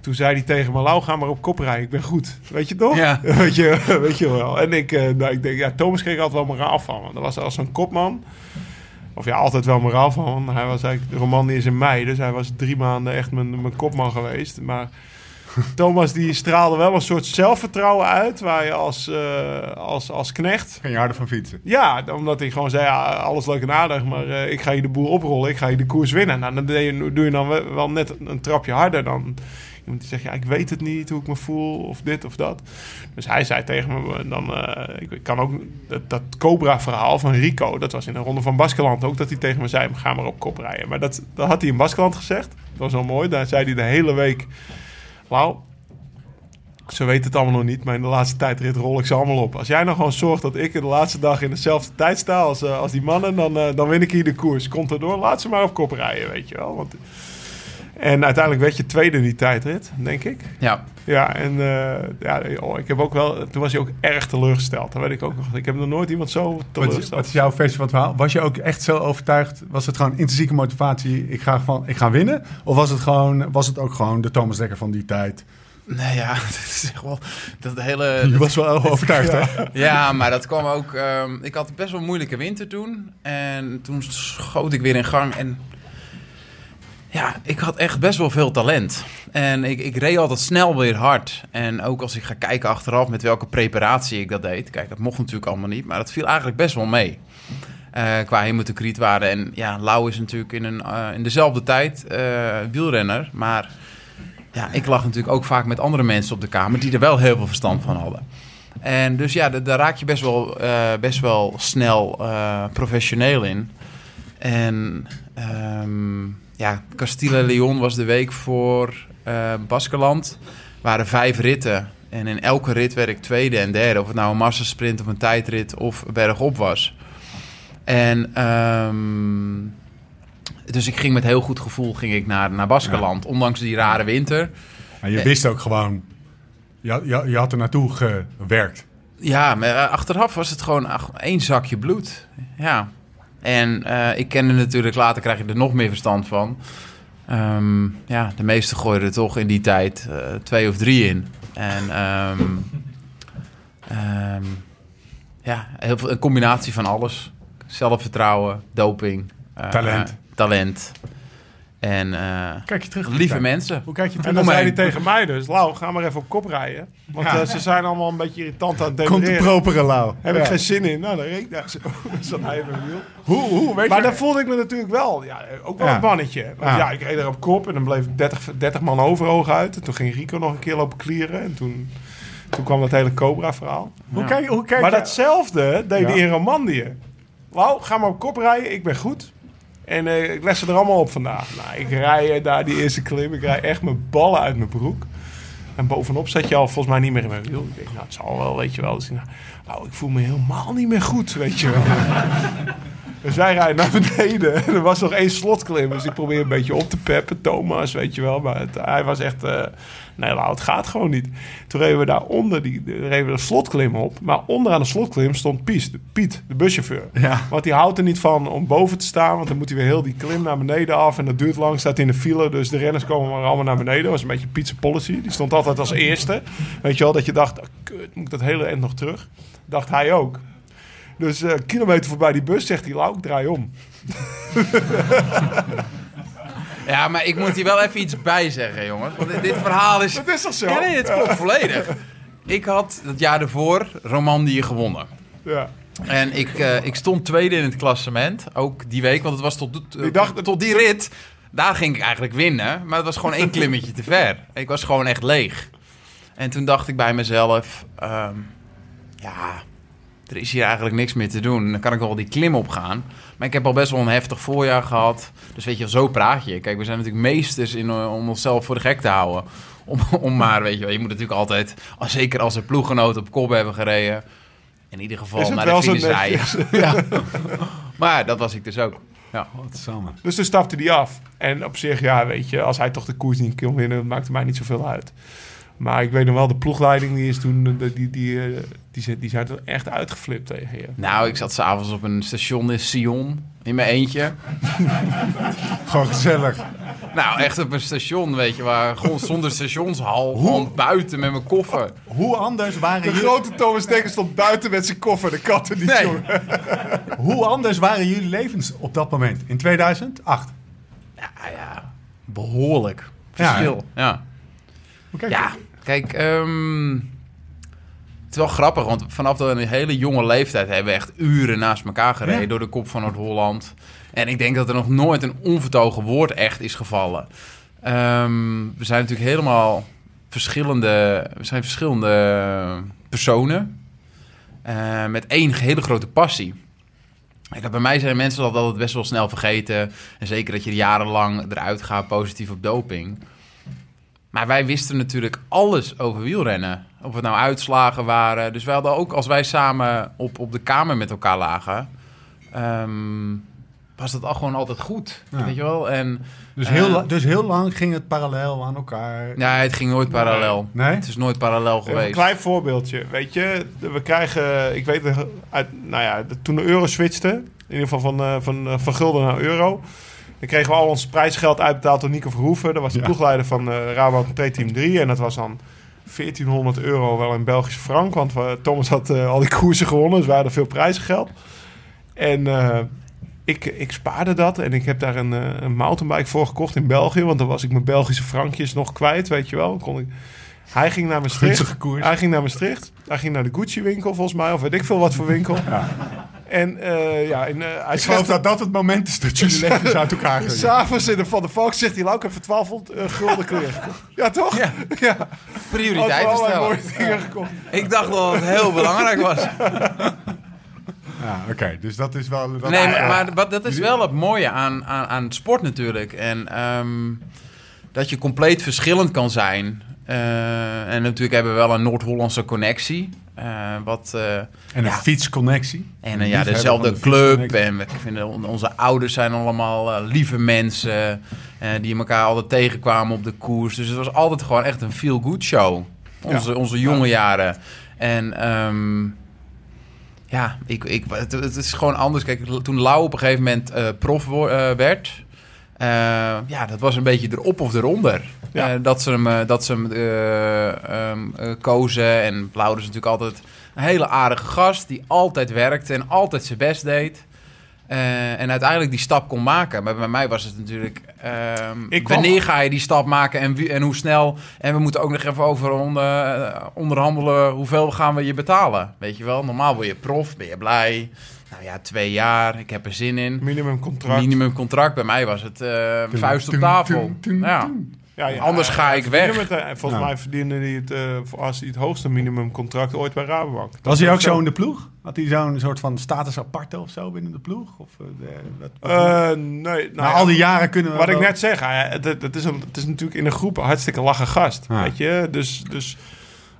toen zei hij tegen me, Lau, ga maar op kop rijden. Ik ben goed. Weet je toch? Ja. weet, je, weet je wel. En ik, eh, nou, ik denk, ja, Thomas kreeg altijd wel moraal van. Want dat was als zo'n kopman. Of ja, altijd wel moraal van. Hij was eigenlijk, de roman is in mei. Dus hij was drie maanden echt mijn, mijn kopman geweest. Maar Thomas die straalde wel een soort zelfvertrouwen uit. Waar je als, eh, als, als knecht Geen je harder van fietsen. ja, omdat hij gewoon zei, ja, alles leuk en aardig, maar eh, ik ga je de boel oprollen, ik ga je de koers winnen. Nou, dan doe je, dan wel net een trapje harder dan iemand die zegt, ja, ik weet het niet hoe ik me voel, of dit of dat. Dus hij zei tegen me, dan, eh, ik, kan ook, dat, Cobra-verhaal van Rico, dat was in de Ronde van Baskeland ook, dat hij tegen me zei, ga maar op kop rijden. Maar dat, dat had hij in Baskeland gezegd, dat was wel mooi, daar zei hij de hele week, wauw, ze weten het allemaal nog niet, maar in de laatste tijdrit rol ik ze allemaal op. Als jij nou gewoon zorgt dat ik de laatste dag in dezelfde tijd sta als, eh, als die mannen, dan, eh, dan win ik hier de koers. Komt erdoor, laat ze maar op kop rijden, weet je wel. Want... En uiteindelijk werd je tweede in die tijdrit, denk ik. Ja, Ja, en eh, ja, oh, ik heb ook wel, toen was hij ook erg teleurgesteld. Dat weet ik ook nog. Ik heb nog nooit iemand zo Wat is, teleurgesteld. wat is jouw versie van het verhaal? Was je ook echt zo overtuigd? Was het gewoon intrinsieke motivatie? Ik ga, gewoon, ik ga winnen? Of was het, gewoon, was het ook gewoon de Thomas Dekker van die tijd? nee, ja, dat is echt wel... Dat hele, Je was wel overtuigd, hè? Ja, maar dat kwam ook. ehm, ik had best wel een moeilijke winter toen. En toen schoot ik weer in gang. En ja, ik had echt best wel veel talent. En ik, ik reed altijd snel weer hard. En ook als ik ga kijken achteraf met welke preparatie ik dat deed. Kijk, dat mocht natuurlijk allemaal niet. Maar dat viel eigenlijk best wel mee. Eh, qua hemotocriet waarde. En ja, Lau is natuurlijk in, een, eh, in dezelfde tijd eh, wielrenner. Maar ja, ik lag natuurlijk ook vaak met andere mensen op de kamer... die er wel heel veel verstand van hadden. En dus ja, da- daar raak je best wel, best wel snel professioneel in. En ehm, ja, Castilla Leon was de week voor eh Baskeland. waren vijf ritten. En in elke rit werd ik tweede en derde. Of het nou een massasprint of een tijdrit of bergop was. En ehm, dus ik ging met heel goed gevoel ging ik naar, naar Baskeland. Ondanks die rare winter. Maar je wist ook gewoon... Je, had- je, je had er naartoe gewerkt. Ja, maar eh, achteraf was het gewoon ach, één zakje bloed. Ja. En eh, ik kende natuurlijk, later krijg je er nog meer verstand van. Ehm, ja, de meesten gooiden er toch in die tijd eh, twee of drie in. En ehm, ehm, ja, heel veel, een combinatie van alles. Zelfvertrouwen, doping. eh, Talent. talent. En eh, Kijk je terug. lieve mensen. Hoe kijk je En terug? dan Om zei hij tegen mij dus, Lau, ga maar even op kop rijden. Want Ja. eh, ze zijn allemaal een beetje irritant aan het Komt de demonstreren. propere lauw. Heb Ja. ik geen zin in. Nou, dan reed ik daar zo. Zat hij in mijn wiel. Hoe, hoe, weet Maar je... dan voelde ik me natuurlijk wel, ja, ook wel Ja. een mannetje. Want Ja. ja. ik reed er op kop en dan bleef ik 30, 30 man overhoog uit. En toen ging Rico nog een keer lopen klieren. En toen, toen kwam dat hele Cobra-verhaal. Hoe kijk, hoe kijk Maar je- datzelfde deed Ja. hij in Romandie. Lau, ga maar op kop rijden, ik ben goed. En eh, ik les ze er allemaal op vandaag. Nou, ik rij eh, daar die eerste klim. Ik rij echt mijn ballen uit mijn broek. En bovenop zat je al volgens mij niet meer in mijn wiel. Ik denk, nou, het zal wel, weet je wel. Dus nou, ik voel me helemaal niet meer goed, weet je wel. dus wij rijden naar beneden. En er was nog één slotklim. Dus ik probeer een beetje op te peppen. Thomas, weet je wel. Maar hij was echt... eh, nee, nou, het gaat gewoon niet. Toen reden we daaronder, die, die- reden we de slotklim op. Maar onderaan de slotklim stond Piet, de, Piet, de buschauffeur. Ja. Want die houdt er niet van om boven te staan. Want dan moet hij weer heel die klim naar beneden af. En dat duurt lang, staat in de file. Dus de renners komen maar allemaal naar beneden. Dat was een beetje Pietse policy. Die stond altijd als eerste. Weet je wel, dat je dacht, oh, kut, moet ik dat hele eind nog terug? Dacht hij ook. Dus eh, kilometer voorbij die bus zegt hij, Lau, ik draai om. Ja, maar ik moet hier wel even iets bij zeggen, jongens. Want dit, dit verhaal is... Dat is toch zo? Ja, nee, het klopt volledig. Ik had het jaar ervoor Romandie gewonnen. Ja. En ik, eh, ik stond tweede in het klassement, ook die week, want het was tot, eh, Die dag- tot die rit. Daar ging ik eigenlijk winnen, maar het was gewoon één klimmetje te ver. Ik was gewoon echt leeg. En toen dacht ik bij mezelf, ehm, ja, er is hier eigenlijk niks meer te doen. Dan kan ik wel die klim opgaan. Maar ik heb al best wel een heftig voorjaar gehad. Dus weet je, zo praat je. Kijk, we zijn natuurlijk meesters in, eh, om onszelf voor de gek te houden. Om, om maar, weet je wel, je moet natuurlijk altijd, zeker als er ploeggenoten op kop hebben gereden... In ieder geval naar de finish rijden. Ja. Maar dat was ik dus ook. Ja. Wat samen. Dus toen stapte hij af. En op zich, ja, weet je, als hij toch de koers niet kon winnen, maakte mij niet zoveel uit. Maar ik weet nog wel, de ploegleiding die is toen, de- die, die, eh, die, die zijn er echt uitgeflipt tegen je. Nou, ik zat s'avonds op een station in Sion in mijn eentje. Gewoon gezellig. Nou, echt op een station, weet je, waar gewoon zonder stationshal, gewoon buiten met mijn koffer. Hoe anders waren De jullie, grote Thomas Dekker stond buiten met zijn koffer, de katten niet, Nee. jongen. hoe anders waren jullie levens op dat moment? In 2008? Ja, ja, behoorlijk Ja, verschil. Ja, ja. je? Kijk, ehm, het is wel grappig, want vanaf de- een hele jonge leeftijd hebben we echt uren naast elkaar gereden Ja. door de kop van Noord-Holland. En ik denk dat er nog nooit een onvertogen woord echt is gevallen. Ehm, we zijn natuurlijk helemaal verschillende, we zijn verschillende personen eh, met één hele grote passie. Kijk, bij mij zijn mensen dat altijd best wel snel vergeten. En zeker dat je jarenlang eruit gaat positief op doping. Maar wij wisten natuurlijk alles over wielrennen. Of het nou uitslagen waren. Dus wij hadden ook, als wij samen op, op de kamer met elkaar lagen... ehm, was dat al gewoon altijd goed. Ja. Weet je wel? En Dus Eh. heel, la- dus heel lang ging het parallel aan elkaar. ja, het ging nooit parallel. Nee? Het is nooit parallel Even Een geweest. klein voorbeeldje, weet je. We krijgen, ik weet uit, nou ja, de- toen de euro switchte, in ieder geval van, eh, van, eh, van gulden naar euro. Dan kregen we al ons prijsgeld uitbetaald door Nico Verhoeven. Dat was de Ja. ploegleider van eh Rabobank Pre-Team 3. En dat was dan 1400 euro wel in Belgische frank. Want we- Thomas had eh, al die koersen gewonnen, dus we hadden veel prijzengeld. En eh, ik, ik spaarde dat en ik heb daar een, eh, een mountainbike voor gekocht in België. Want dan was ik mijn Belgische frankjes nog kwijt, weet je wel. Kon ik... Hij ging naar Maastricht. Hij ging naar Maastricht. Hij ging naar de Gucci-winkel volgens mij, of weet ik veel wat voor winkel. En eh, ja, en, eh, hij Ik geloof dat dat het moment is dat jullie levens uit elkaar gingen. S'avonds in de Van de Valk zegt hij, Lau, ik heb voor 1200 eh, gulden kleren gekocht. Ja, toch? Ja. ja. Prioriteiten allerlei stellen. mooie dingen gekocht. Ik dacht dat het heel belangrijk was. Ja, oké. Dus dat is wel... Dat Nee, maar, maar wat- dat is wel het mooie aan, aan, aan sport natuurlijk. En ehm, dat je compleet verschillend kan zijn. Eh, en natuurlijk hebben we wel een Noord-Hollandse connectie. eh, wat, eh, En een ja. fietsconnectie. en Een ja, dezelfde de club. En we vinden on- onze ouders zijn allemaal lieve mensen. die elkaar altijd tegenkwamen op de koers. Dus het was altijd gewoon echt een feel-good show. Onze, onze jonge jaren. En ehm, ja, ik, ik, het, het is gewoon anders. Kijk, toen Lau op een gegeven moment prof werd... eh, ja, dat was een beetje erop of eronder. Ja. Eh, dat ze hem, eh, dat ze hem eh, ehm, eh, kozen. En Lau is natuurlijk altijd een hele aardige gast... die altijd werkte en altijd zijn best deed... En uiteindelijk die stap kon maken. Maar bij mij was het natuurlijk... Ik kwam- wanneer ga je die stap maken en, wie, en hoe snel? En we moeten ook nog even over onder, onderhandelen... hoeveel gaan we je betalen? Weet je wel, normaal word je prof, ben je blij. Nou ja, twee jaar, ik heb er zin in. Minimumcontract. Minimumcontract. Bij mij was het eh, vuist op tafel. Ja. Ja, ja, Anders ga hij ik weg. Eh, volgens Ja. mij verdiende hij het, eh, voor als hij het hoogste minimumcontract ooit bij Rabobank. Was hij ook zo? in de ploeg? Had hij zo'n soort van status aparte of zo binnen de ploeg? Of, eh, de- wat- Eh, nee, nou ja, al die jaren kunnen we Wat ik net zeg, het, het, het is een, het is natuurlijk in een groep een hartstikke lachen gast. Ja. Weet je? Dus, dus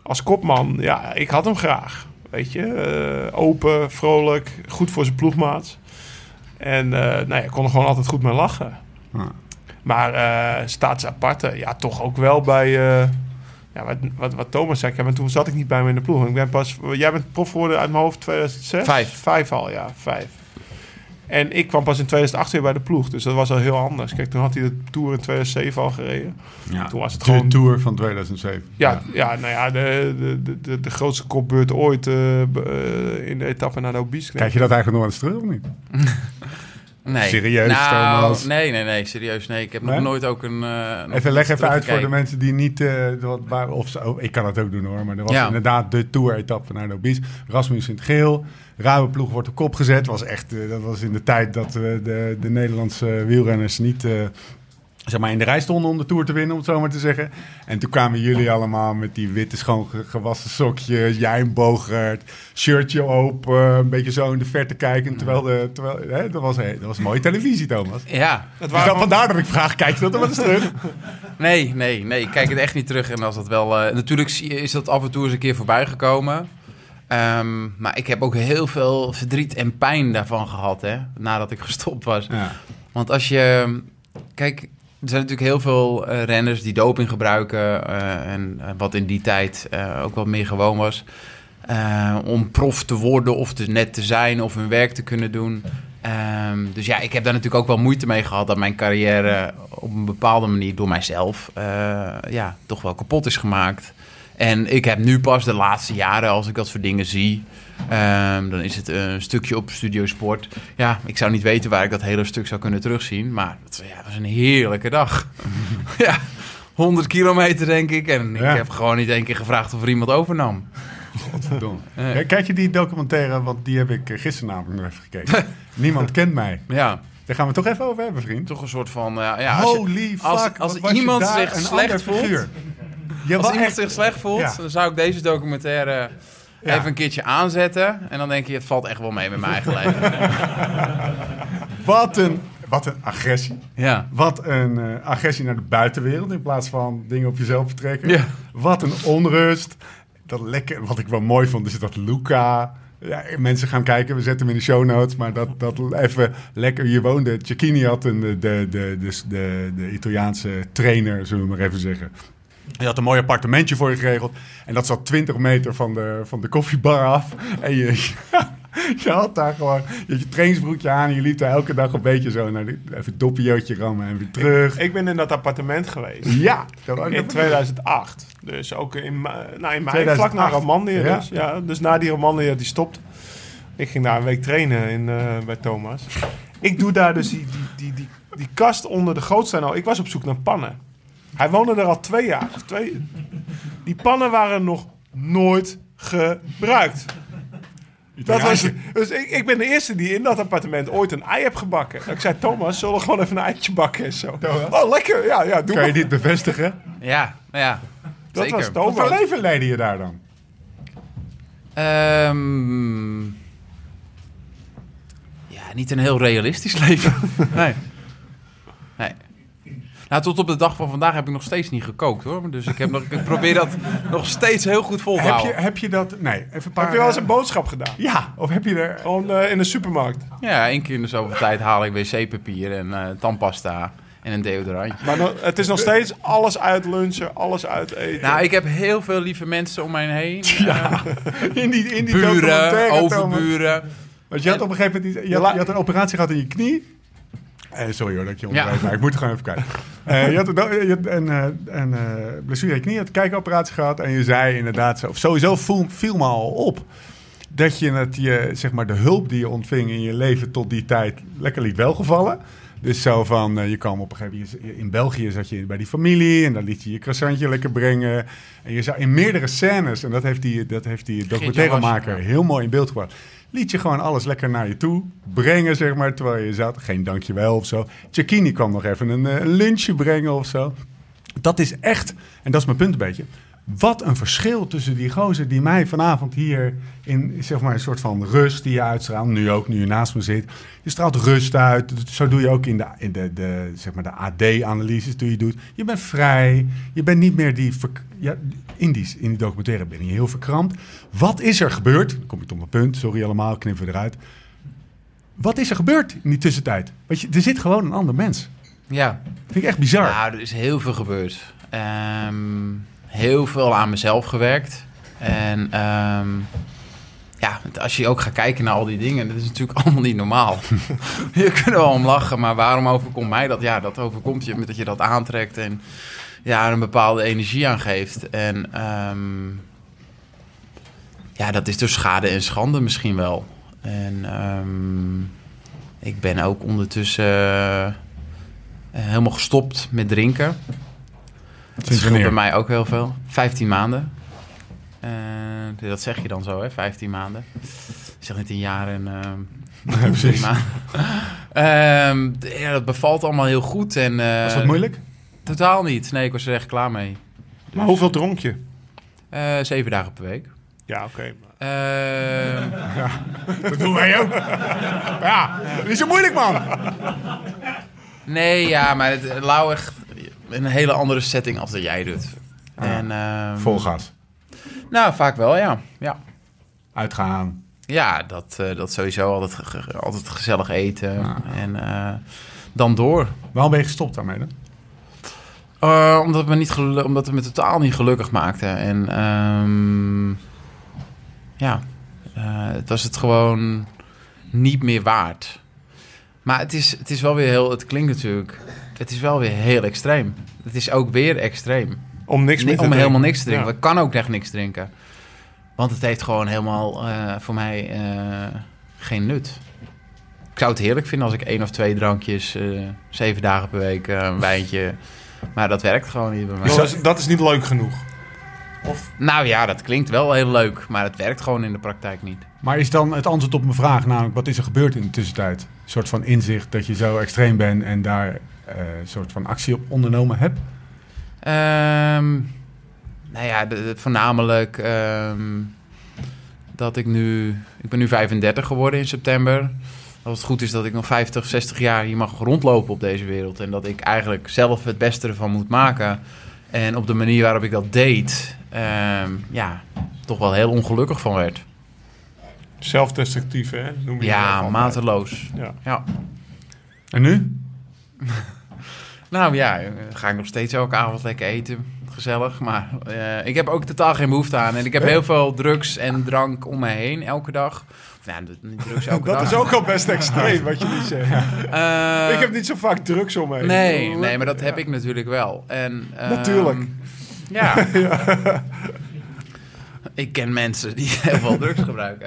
als kopman, ja, ik had hem graag. Weet je? Eh, open, vrolijk, goed voor zijn ploegmaat. En eh nou ja, kon er gewoon altijd goed mee lachen. Ja. Maar eh staatsaparte, ja, toch ook wel bij... ja, wat, wat, wat Thomas zei, ja, maar toen zat ik niet bij me in de ploeg. Ik ben pas, jij bent prof geworden uit mijn hoofd 2006? Vijf. Vijf al, ja, vijf. En ik kwam pas in 2008 weer bij de ploeg. Dus dat was al heel anders. Kijk, toen had hij de Tour in 2007 al gereden. Ja, Toen was het de gewoon- Tour van 2007. Ja, ja. nou ja, de, de, de, de, grootste kopbeurt ooit eh, eh, in de etappe naar de Obisque. Kijk je dat eigenlijk nog eens terug of niet? Nee. Serieus, nou, Thomas? Nee, nee, nee, serieus. Nee, ik heb Nee? nog nooit ook een... eh, Even leg even uit voor de mensen die niet... eh, wat, waar, of zo, oh, ik kan het ook doen hoor, maar er was Ja. inderdaad de Tour-etappe naar de. Rasmus in het geel. Rabobank wordt op kop gezet. Was echt, eh, dat was in de tijd dat eh, de, de Nederlandse wielrenners niet... eh, zeg maar in de rij stonden om de Tour te winnen, om het zo maar te zeggen. En toen kwamen jullie allemaal met die witte schoon ge- gewassen sokjes, jij een Bogert, shirtje open, een beetje zo in de verte kijken. Terwijl, de, terwijl hè, dat, was, dat was mooie televisie, Thomas. Ja, Het Dus dan, vandaar dat ik vraag, kijk je dat er wel eens terug? nee, nee, nee. Ik kijk het echt niet terug. En als dat wel... eh, natuurlijk is dat af en toe eens een keer voorbij gekomen. Ehm, maar ik heb ook heel veel verdriet en pijn daarvan gehad, hè. Nadat ik gestopt was. Ja. Want als je... Kijk, er zijn natuurlijk heel veel eh, renners die doping gebruiken. eh, en eh, wat in die tijd ook wel meer gewoon was. om prof te worden of te net te zijn of hun werk te kunnen doen. Ehm, dus ja, ik heb daar natuurlijk ook wel moeite mee gehad dat mijn carrière op een bepaalde manier door mijzelf ja, toch wel kapot is gemaakt. En ik heb nu pas de laatste jaren, als ik dat soort dingen zie, ehm, dan is het een stukje op Studio Sport. Ja, ik zou niet weten waar ik dat hele stuk zou kunnen terugzien, maar het ja, was een heerlijke dag. ja, 100 kilometer denk ik. En Ja. ik heb gewoon niet één keer gevraagd of er iemand overnam. Godverdomme. Ja, Kijk je die documentaire, want die heb ik eh, gisteren namelijk nog even gekeken. Niemand kent mij. Ja, Daar gaan we het toch even over hebben, vriend. toch een soort van... eh, ja, als je- Holy fuck, als- iemand zich slecht voelt- figuur. Je Als iemand echt... zich slecht voelt, Ja. dan zou ik deze documentaire Ja. even een keertje aanzetten. En dan denk je, het valt echt wel mee met mijn eigen leven. Wat een, wat een agressie. Ja. Wat een eh, agressie naar de buitenwereld in plaats van dingen op jezelf betrekken. Ja. Wat een onrust. Dat lekker, wat ik wel mooi vond, is dat Luca. Ja, mensen gaan kijken, we zetten hem in de show notes. Maar dat, dat even lekker. Je woonde. Cecchini had een, de, de, de, de, de Italiaanse trainer, zullen we maar even zeggen. Hij had een mooi appartementje voor je geregeld. En dat zat 20 meter van de, van de koffiebar af. En je, je had daar gewoon je, had je trainingsbroekje aan. En je liep daar elke dag een beetje zo naar de, even doppiootje rammen en weer terug. Ik ben in dat appartement geweest. ja, In nog 2008. Dus ook in, nou in mei, 2008. vlak na Romandie. Ja. Dus, ja, dus na die Romandie die stopt. Ik ging daar een week trainen in, eh, bij Thomas. Ik doe daar dus die, die, die, die, die kast onder de grootste. al. Ik was op zoek naar pannen. Hij woonde er al twee jaar. Twee, die pannen waren nog nooit gebruikt. Dat was, dus ik, ik ben de eerste die in dat appartement ooit een ei heb gebakken. Ik zei, Thomas, zullen we gewoon even een eitje bakken en zo. Oh, lekker. Ja, ja, doe Kan je dit bevestigen? Ja, ja. Dat zeker. was Wat voor Thomas. leven leidde je daar dan? Ehm, ja, niet een heel realistisch leven. Nee. Nou, tot op de dag van vandaag heb ik nog steeds niet gekookt hoor. Dus ik, heb nog, ik probeer dat nog steeds heel goed vol te Heb je, houden. heb je dat... Nee, even een paar... Heb je wel eens eh, een boodschap gedaan? Ja, of heb je er... Gewoon eh, in de supermarkt. Ja, één keer in de zoveel tijd haal ik wc-papier en eh tandpasta en een deodorantje. Maar no- het is nog steeds alles uit lunchen, alles uit eten. Nou, ik heb heel veel lieve mensen om mij heen. Ja, in die, in die buren, overburen. Want je had op een gegeven moment... iets- Je had, je had een operatie gehad in je knie. Eh, sorry hoor dat ik je onderbreek, Ja. maar ik moet er gewoon even kijken. Eh, je had een, je had een, een eh, blessure je knie, je had een kijkoperatie gehad. En je zei inderdaad, zo, of sowieso viel, viel me al op... dat je, het, je zeg maar, de hulp die je ontving in je leven tot die tijd lekker liet welgevallen. Dus zo van, je kwam op een gegeven moment... In België zat je bij die familie en dan liet je je croissantje lekker brengen. En je zou in meerdere scènes, en dat heeft die, dat heeft die documentairemaker heel mooi in beeld gebracht... liet je gewoon alles lekker naar je toe brengen, zeg maar, terwijl je zat. Geen dankjewel of zo. Cecchini kwam nog even een, eh, een lunchje brengen of zo. Dat is echt, en dat is mijn punt een beetje... Wat een verschil tussen die gozer die mij vanavond hier in zeg maar, een soort van rust die je uitstraalt. Nu ook, nu je naast me zit. Je straalt rust uit. Zo doe je ook in de, in de, de, zeg maar de AD-analyses die je doet. Je bent vrij. Je bent niet meer die... Ja, in, die, in die documentaire ben je heel verkrampt. Wat is er gebeurd? Dan kom ik tot mijn punt. Sorry allemaal, knippen we eruit. Wat is er gebeurd in die tussentijd? Weet je, er zit gewoon een ander mens. Ja, Vind ik echt bizar. Nou, er is heel veel gebeurd. Ehm, heel veel aan mezelf gewerkt. En ehm, ja, als je ook gaat kijken naar al die dingen, dat is natuurlijk allemaal niet normaal. je kunt er wel om lachen, maar waarom overkomt mij dat? Ja, dat overkomt je met dat je dat aantrekt en ja, een bepaalde energie aan geeft. En ehm, ja, dat is dus schade en schande misschien wel. En ehm, ik ben ook ondertussen eh, helemaal gestopt met drinken. Dat scheelt bij mij ook heel veel. 15 maanden. Eh, dat zeg je dan zo, hè? 15 maanden. Ik zeg niet een jaar en drie maanden. Ehm, ja, dat bevalt allemaal heel goed. En, eh, Was dat moeilijk? Totaal niet. Nee, ik was er echt klaar mee. Maar hoeveel dronk je? Zeven dagen per week. Ja, oké. Ehm, Dat doen wij ook. Ja, niet zo moeilijk, man. nee, ja, maar het Lau echt in een hele andere setting als dat jij doet. En, ehm, Vol gas. Nou, vaak wel, ja. Ja, Uitgaan. ja dat, eh, dat sowieso altijd, ge- altijd gezellig eten. En eh, dan door. Waarom ben je gestopt daarmee dan? Eh, omdat, het me niet omdat het me totaal niet gelukkig maakte. En ehm, ja, het was het gewoon niet meer waard. Maar het is, het is wel weer heel, het klinkt natuurlijk, het is wel weer heel extreem. Het is ook weer extreem. Om niks meer te om drinken. helemaal niks te drinken. Ja. Ik kan ook echt niks drinken. Want het heeft gewoon helemaal eh, voor mij eh, geen nut. Ik zou het heerlijk vinden als ik één of twee drankjes, eh, zeven dagen per week, een wijntje. Maar dat werkt gewoon niet bij mij. Dus dat is, dat is niet leuk genoeg. Nou ja, dat klinkt wel heel leuk, maar het werkt gewoon in de praktijk niet. Maar is dan het antwoord op mijn vraag, namelijk wat is er gebeurd in de tussentijd? Een soort van inzicht dat je zo extreem bent en daar eh, een soort van actie op ondernomen hebt? Ehm nou ja, de- de- voornamelijk ehm, dat ik nu... Ik ben nu 35 geworden in september. Als het goed is dat ik nog 50, 60 jaar hier mag rondlopen op deze wereld. En dat ik eigenlijk zelf het beste ervan moet maken. En op de manier waarop ik dat deed, ja, toch wel heel ongelukkig van werd. Zelfdestructief, hè? Noem je Ja, mateloos. Ja. Ja. En nu? Nou ja, eh, ga ik nog steeds elke avond lekker eten. Gezellig. Maar eh, ik heb ook totaal geen behoefte aan. En ik heb heel veel drugs en drank om me heen elke dag. Drugs elke Dat dag. is ook al best extreem, wat je niet zegt. Eh, ik heb niet zo vaak drugs om me heen. Nee, nee, maar dat heb ik natuurlijk wel. En, ehm, Natuurlijk. Ja. ik ken mensen die heel veel drugs gebruiken.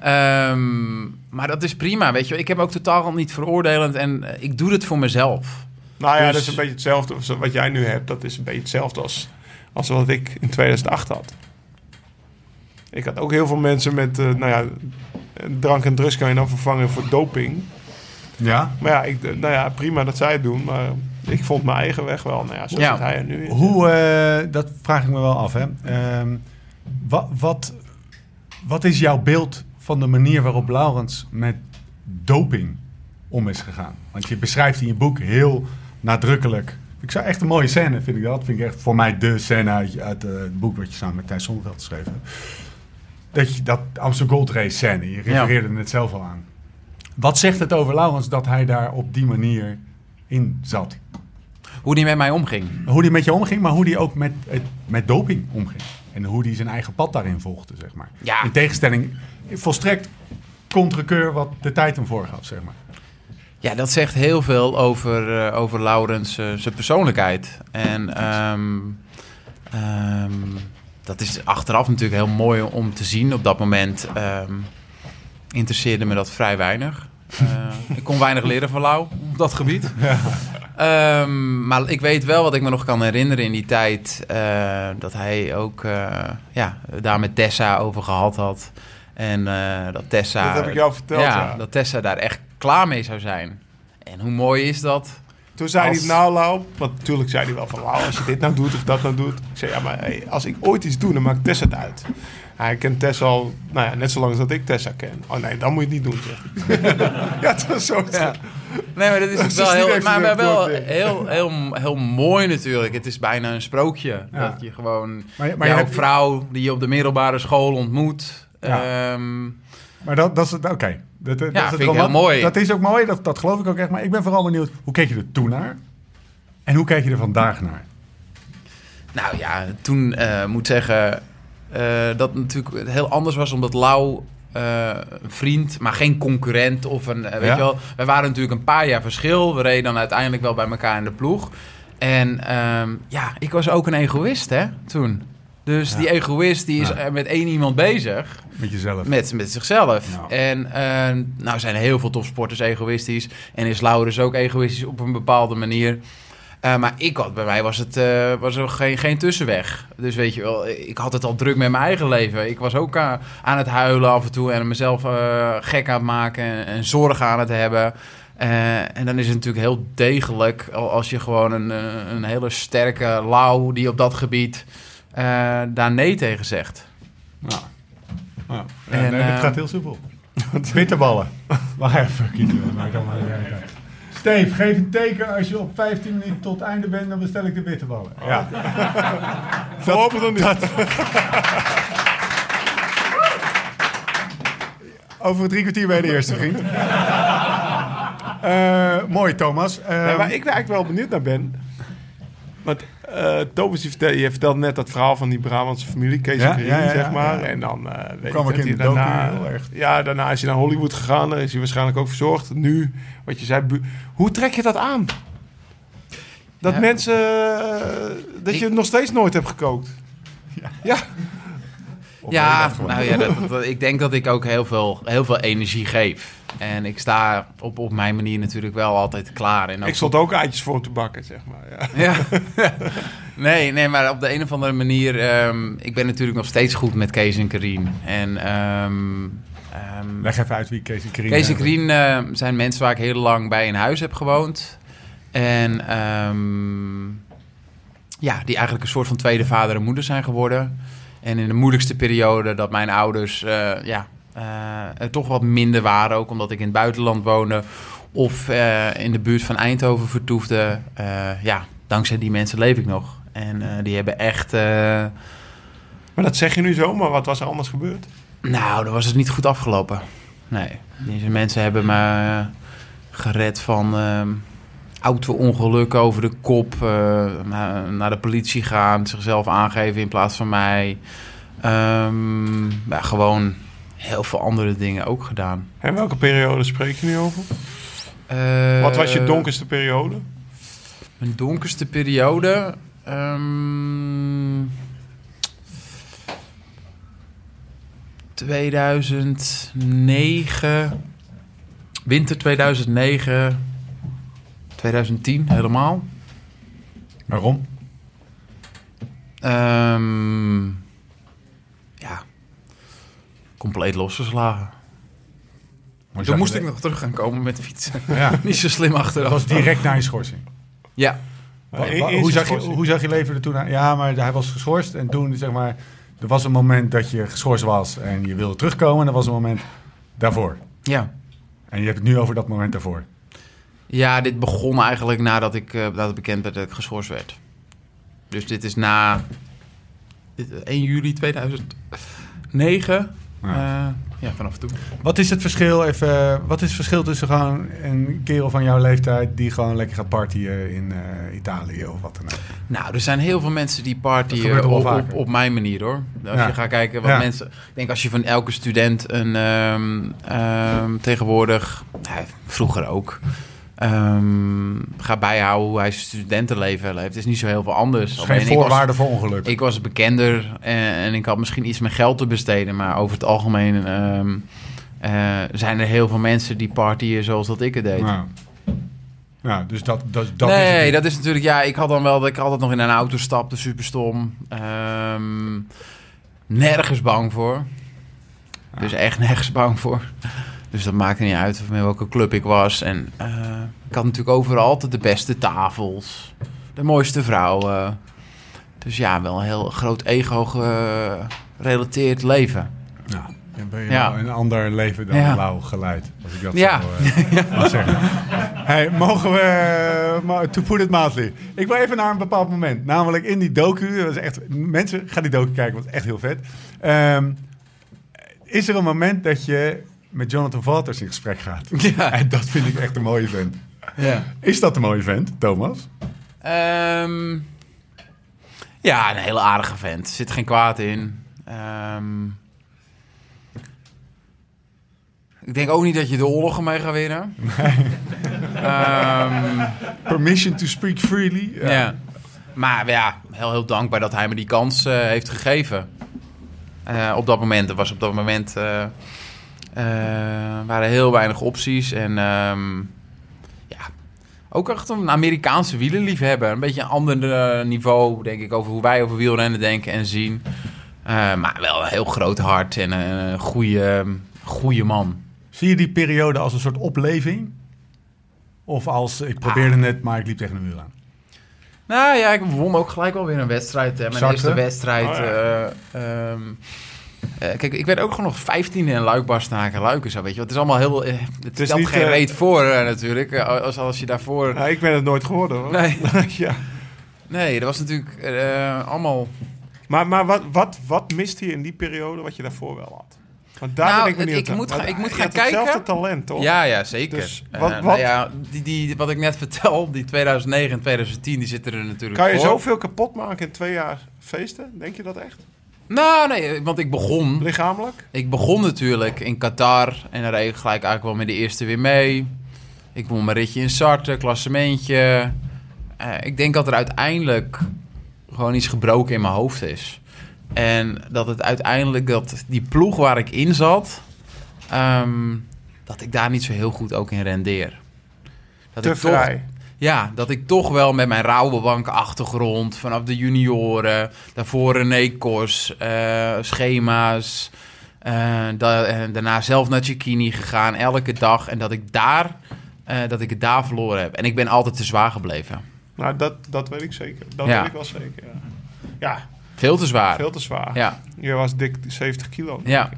Eh, ehm, maar dat is prima, weet je. Ik heb ook totaal niet veroordelend en eh, ik doe het voor mezelf. Nou ja, Dus- dat is een beetje hetzelfde. als Wat jij nu hebt, dat is een beetje hetzelfde als, als wat ik in 2008 had. Ik had ook heel veel mensen met, eh, nou ja, drank en drugs kan je dan vervangen voor doping. Ja. Maar ja, ik, nou ja, prima dat zij het doen, maar ik vond mijn eigen weg wel. Nou ja, zo Ja. zit hij er nu in. Hoe, eh, dat vraag ik me wel af, hè. Ehm, wat, wat, wat is jouw beeld van de manier waarop Laurens met doping om is gegaan? Want je beschrijft in je boek heel nadrukkelijk. Ik zou echt een mooie scène, vind ik dat. Vind ik echt voor mij de scène uit, uit eh, het boek wat je samen met Thijs Zonneveld geschreven hebt. Dat je dat Amsterdam Gold Race scène, je refereerde het zelf al aan. Wat zegt het over Laurens dat hij daar op die manier in zat? Hoe die met mij omging. Hoe die met je omging, maar hoe die ook met, met doping omging. En hoe die zijn eigen pad daarin volgde, zeg maar. Ja. In tegenstelling, volstrekt contrekeur wat de tijd hem voorgaf, zeg maar. Ja, dat zegt heel veel over, eh, over Laurens eh, zijn persoonlijkheid. En ehm, ehm, dat is achteraf natuurlijk heel mooi om te zien. Op dat moment ehm, interesseerde me dat vrij weinig. Eh, ik kon weinig leren van Lau op dat gebied. Ehm, maar ik weet wel wat ik me nog kan herinneren in die tijd. eh, dat hij ook eh, ja, daar met Tessa over gehad had. En dat Tessa... Dat heb ik jou verteld, ja. dat Tessa daar echt klaar mee zou zijn. En hoe mooi is dat? Toen zei Als- hij, nou Lau, want natuurlijk zei hij wel van, Lau, als je dit nou doet of dat nou doet. Ik zei, ja, maar hey, als ik ooit iets doe, dan maakt Tessa het uit. Hij kent Tessa al, nou ja, net zo lang als dat ik Tessa ken. Oh nee, dan moet je het niet doen, zeg ja, het was zo. Ja. Nee, maar dat is, Dat is wel heel, maar wel heel, heel, heel mooi natuurlijk. Het is bijna een sprookje. Ja. Dat je gewoon Maar, maar, je jouw hebt- vrouw die je op de middelbare school ontmoet. Ja. ehm, maar dat, dat is het, oké. Dat, het vind ik heel mooi. Dat is ook mooi, dat, dat geloof ik ook echt. Maar ik ben vooral benieuwd, hoe keek je er toen naar? En hoe keek je er vandaag naar? nou ja, toen eh moet zeggen, eh, dat natuurlijk heel anders was, omdat Lau eh, een vriend, maar geen concurrent of een. weet Ja. je wel, wij waren natuurlijk een paar jaar verschil. We reden dan uiteindelijk wel bij elkaar in de ploeg. En ehm, ja, ik was ook een egoïst, hè, toen. Dus die egoïst die is Ja. met één iemand bezig. Met jezelf. Met, met zichzelf. Ja. En eh, nou zijn heel veel topsporters egoïstisch. En is Laurens ook egoïstisch op een bepaalde manier. Eh, maar ik had, bij mij was, het, eh, was er geen, geen tussenweg. Dus weet je wel, ik had het al druk met mijn eigen leven. Ik was ook aan het huilen af en toe en mezelf gek aan het maken en, en zorgen aan het hebben. En dan is het natuurlijk heel degelijk al- als je gewoon een, een hele sterke Lau die op dat gebied daar nee tegen zegt. Ja. Ja. En, En, nee, eh, het gaat heel soepel. Bitterballen. Wacht even, dat maakt allemaal niet uit. Steve, geef een teken als je op 15 minuten tot het einde bent, dan bestel ik de bitterballen. Ja. Voorlopig dan niet. Over drie kwartier bij de eerste vriend. Eh, mooi, Thomas. Eh, Nee, maar ik ben eigenlijk wel benieuwd naar Ben. Want eh Thomas, die vertelde, je vertelde net dat verhaal van die Brabantse familie, Kees Ja, en Karin, ja, ja, zeg maar. ja. En dan eh weet Kwam ik dat in hij daarna, heel erg. Ja, daarna is hij naar Hollywood gegaan. Daar is hij waarschijnlijk ook verzorgd. Nu, wat je zei, hoe trek je dat aan? Dat Ja. mensen, eh, dat je Ik- het nog steeds nooit hebt gekookt. Ja. Ja, nou ja, dat, dat- ik denk dat ik ook heel veel, heel veel energie geef. En ik sta op, op mijn manier natuurlijk wel altijd klaar. En ook Ik stond ook eitjes voor te bakken, zeg maar. Ja. Ja. nee, nee, maar op de een of andere manier... ehm, ik ben natuurlijk nog steeds goed met Kees en Karien. En ehm, ehm, Leg even uit wie Kees en Karin Kees en eh, zijn mensen waar ik heel lang bij in huis heb gewoond. En ehm, ja, die eigenlijk een soort van tweede vader en moeder zijn geworden. En in de moeilijkste periode dat mijn ouders eh, ja, toch wat minder waren, ook omdat ik in het buitenland woonde of eh, in de buurt van Eindhoven vertoefde. eh, ja, dankzij die mensen leef ik nog. En eh, die hebben echt. eh, Maar dat zeg je nu zo, maar wat was er anders gebeurd? nou, dan was het niet goed afgelopen. Nee, deze mensen hebben me eh, gered van ehm auto-ongelukken over de kop, eh, naar, naar de politie gaan, zichzelf aangeven in plaats van mij. Ehm, ja, gewoon heel veel andere dingen ook gedaan. En welke periode spreek je nu over? Eh, Wat was je donkerste periode? Mijn donkerste periode. ehm 2009. Winter 2009. 2010 helemaal. Waarom? Ehm. Compleet losgeslagen. Maar Toen moest ik nog terug gaan komen met fietsen. de- Ja, Niet zo slim dat achteraf. was direct na je schorsing. Ja. Hoe, zag je, hoe zag je leven er toen aan? Ja, maar hij was geschorst en toen, zeg maar, er was een moment dat je geschorst was en je wilde terugkomen en er was een moment daarvoor. Ja. En je hebt het nu over dat moment daarvoor. Ja, dit begon eigenlijk nadat ik eh, dat bekend werd dat ik geschorst werd. Dus dit is na dit- 1 juli 2009. Ja. Ja, ja vanaf toen. Wat is het verschil, even, wat is het verschil tussen gewoon een kerel van jouw leeftijd die gewoon lekker gaat partyen in eh, Italië of wat dan ook? Nou, er zijn heel veel mensen die partyen op, op, op mijn manier hoor. Als Ja. je gaat kijken wat Ja. mensen. Ik denk als je van elke student een ehm, ehm, tegenwoordig, ja, vroeger ook. Ehm gaat bijhouden hoe hij zijn studentenleven leeft. Het is niet zo heel veel anders. Is geen voorwaarde voor ongeluk. Ik was bekender en, en ik had misschien iets meer geld te besteden. Maar over het algemeen eh, zijn er heel veel mensen die partyen zoals dat ik het deed. Nou. Ja, dus dat, dat, nee, dat is natuurlijk... Ja, ik had dan wel dat ik altijd nog in een auto stapte. Super stom. Ehm, nergens bang voor. Dus echt nergens bang voor. Dus dat maakte niet uit met welke club ik was. En eh, ik had natuurlijk overal altijd de beste tafels. De mooiste vrouwen. Dus ja, wel een heel groot ego gerelateerd leven. Nou, dan ben je Ja. wel een ander leven dan Ja. lauw geleid. Als ik dat Ja. zo mag zeggen. Hey, mogen we... maar to put it mildly. Ik wil even naar een bepaald moment. Namelijk in die docu. Dat is echt, mensen, ga die docu kijken, want het is echt heel vet. Ehm, is er een moment dat je met Jonathan Walters in gesprek gaat? Ja. En dat vind ik echt een mooie vent. Ja. Is dat een mooie vent, Thomas? Ehm, ja, een hele aardige vent. Er zit geen kwaad in. Ehm, ik denk ook niet dat je de oorlogen mee gaat winnen. Ehm, Permission to speak freely. ja. Maar ja, heel, heel dankbaar dat hij me die kans eh, heeft gegeven. Eh, op dat moment. Er was op dat moment... eh, waren heel weinig opties. En ehm, ja, ook echt een Amerikaanse wielerliefhebber. Een beetje een ander eh, niveau, denk ik, over hoe wij over wielrennen denken en zien. Eh, maar wel een heel groot hart en een goede, goede man. Zie je die periode als een soort opleving? Of als, ik probeerde Ah. het, maar ik liep tegen de muur aan? Nou ja, ik won ook gelijk wel weer een wedstrijd. Hè. Mijn Sartre? eerste wedstrijd. Oh, ja. eh, ehm, eh, kijk, ik werd ook gewoon nog 15 in Luik, Bastenaken, Luiken zo, weet je. Het is allemaal heel... eh, het is geen reet voor natuurlijk. als, als je daarvoor... Ik ben het nooit geworden hoor. Nee, ja. nee, dat was natuurlijk allemaal... Maar, maar wat, wat, wat mist hij in die periode wat je daarvoor wel had? Want daar Nou, ben ik benieuwd ik moet ik moet gaan hebt hetzelfde kijken. talent, toch? Ja, ja, zeker. Dus wat- nou wat- ja, die, die, wat ik net vertel, die 2009 en 2010, die zitten er natuurlijk Kan je voor. zoveel kapot maken in twee jaar feesten? Denk je dat echt? Nou, nee, want ik begon... Lichamelijk? Ik begon natuurlijk in Qatar en daar reed ik gelijk eigenlijk wel met de eerste weer mee. Ik won mijn ritje in Sartre, klassementje. Eh, ik denk dat er uiteindelijk gewoon iets gebroken in mijn hoofd is. En dat het uiteindelijk, dat die ploeg waar ik in zat, ehm, dat ik daar niet zo heel goed ook in rendeer. Dat Te ik toch- vrij. Ja, dat ik toch wel met mijn Rabobank achtergrond vanaf de junioren, daarvoor René Kors, eh, schema's, eh, da- en daarna zelf naar Cecchini gegaan, elke dag. En dat ik daar, eh, dat ik het daar verloren heb. En ik ben altijd te zwaar gebleven. Nou, dat, dat weet ik zeker. Dat Ja. weet ik wel zeker, ja. Ja, Veel te zwaar. veel te zwaar. Ja, Je was dik 70 kilo. ja.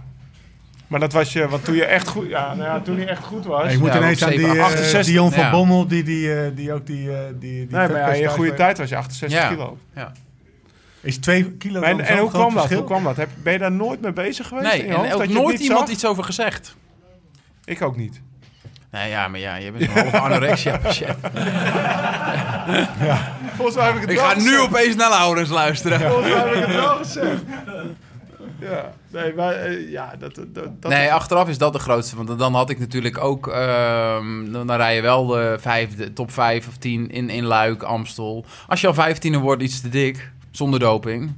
Maar dat was je, want toen je echt goed... Ja, nou ja, toen hij echt goed was... ik moet ja, ineens aan die, 7, eh, 68, Dion van ja. Bommel, die, die, eh, die ook die... eh, die, die nee, maar ja, in goede tijd was je 68 Ja. kilo. Is twee kilo En, en hoe kwam dat? Hoe kwam dat? Heb, ben je daar nooit mee bezig geweest Nee, in je en ook nooit iemand zag? iets over gezegd. Ik ook niet. Nee, ja, maar ja, je bent een halve anorexia patiënt. Volgens mij heb ik het Ik wel ga nu opeens naar Laurens luisteren. Volgens mij heb ik het wel gezegd. Ja, nee, maar eh, ja, dat... dat, dat nee, achteraf is dat de grootste. Want dan had ik natuurlijk ook... ehm, dan, dan rij je wel de, vijf, de top 5 of 10 in, in Luik, Amstel. Als je al 15e wordt, iets te dik. Zonder doping.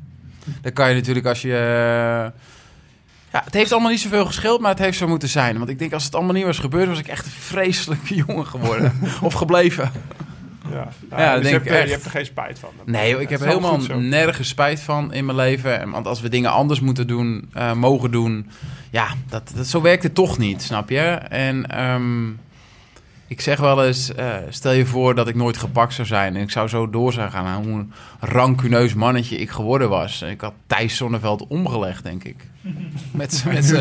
Dan kan je natuurlijk als je... eh, ja, het heeft allemaal niet zoveel gescheeld, maar het heeft zo moeten zijn. Want ik denk, als het allemaal niet was gebeurd, was ik echt een vreselijke jongen geworden. of gebleven. Ja, Ja, dus denk je, hebt, er- echt. je hebt er geen spijt van. Nee, joh, ik heb helemaal nergens spijt van in mijn leven. En Want als we dingen anders moeten doen, eh, mogen doen... Ja, dat, dat, zo werkt het toch niet, snap je? En ehm, ik zeg wel eens... eh, stel je voor dat ik nooit gepakt zou zijn... en ik zou zo door zijn gaan... aan hoe een rancuneus mannetje ik geworden was. Ik had Thijs Zonneveld omgelegd, denk ik. Met z'n- met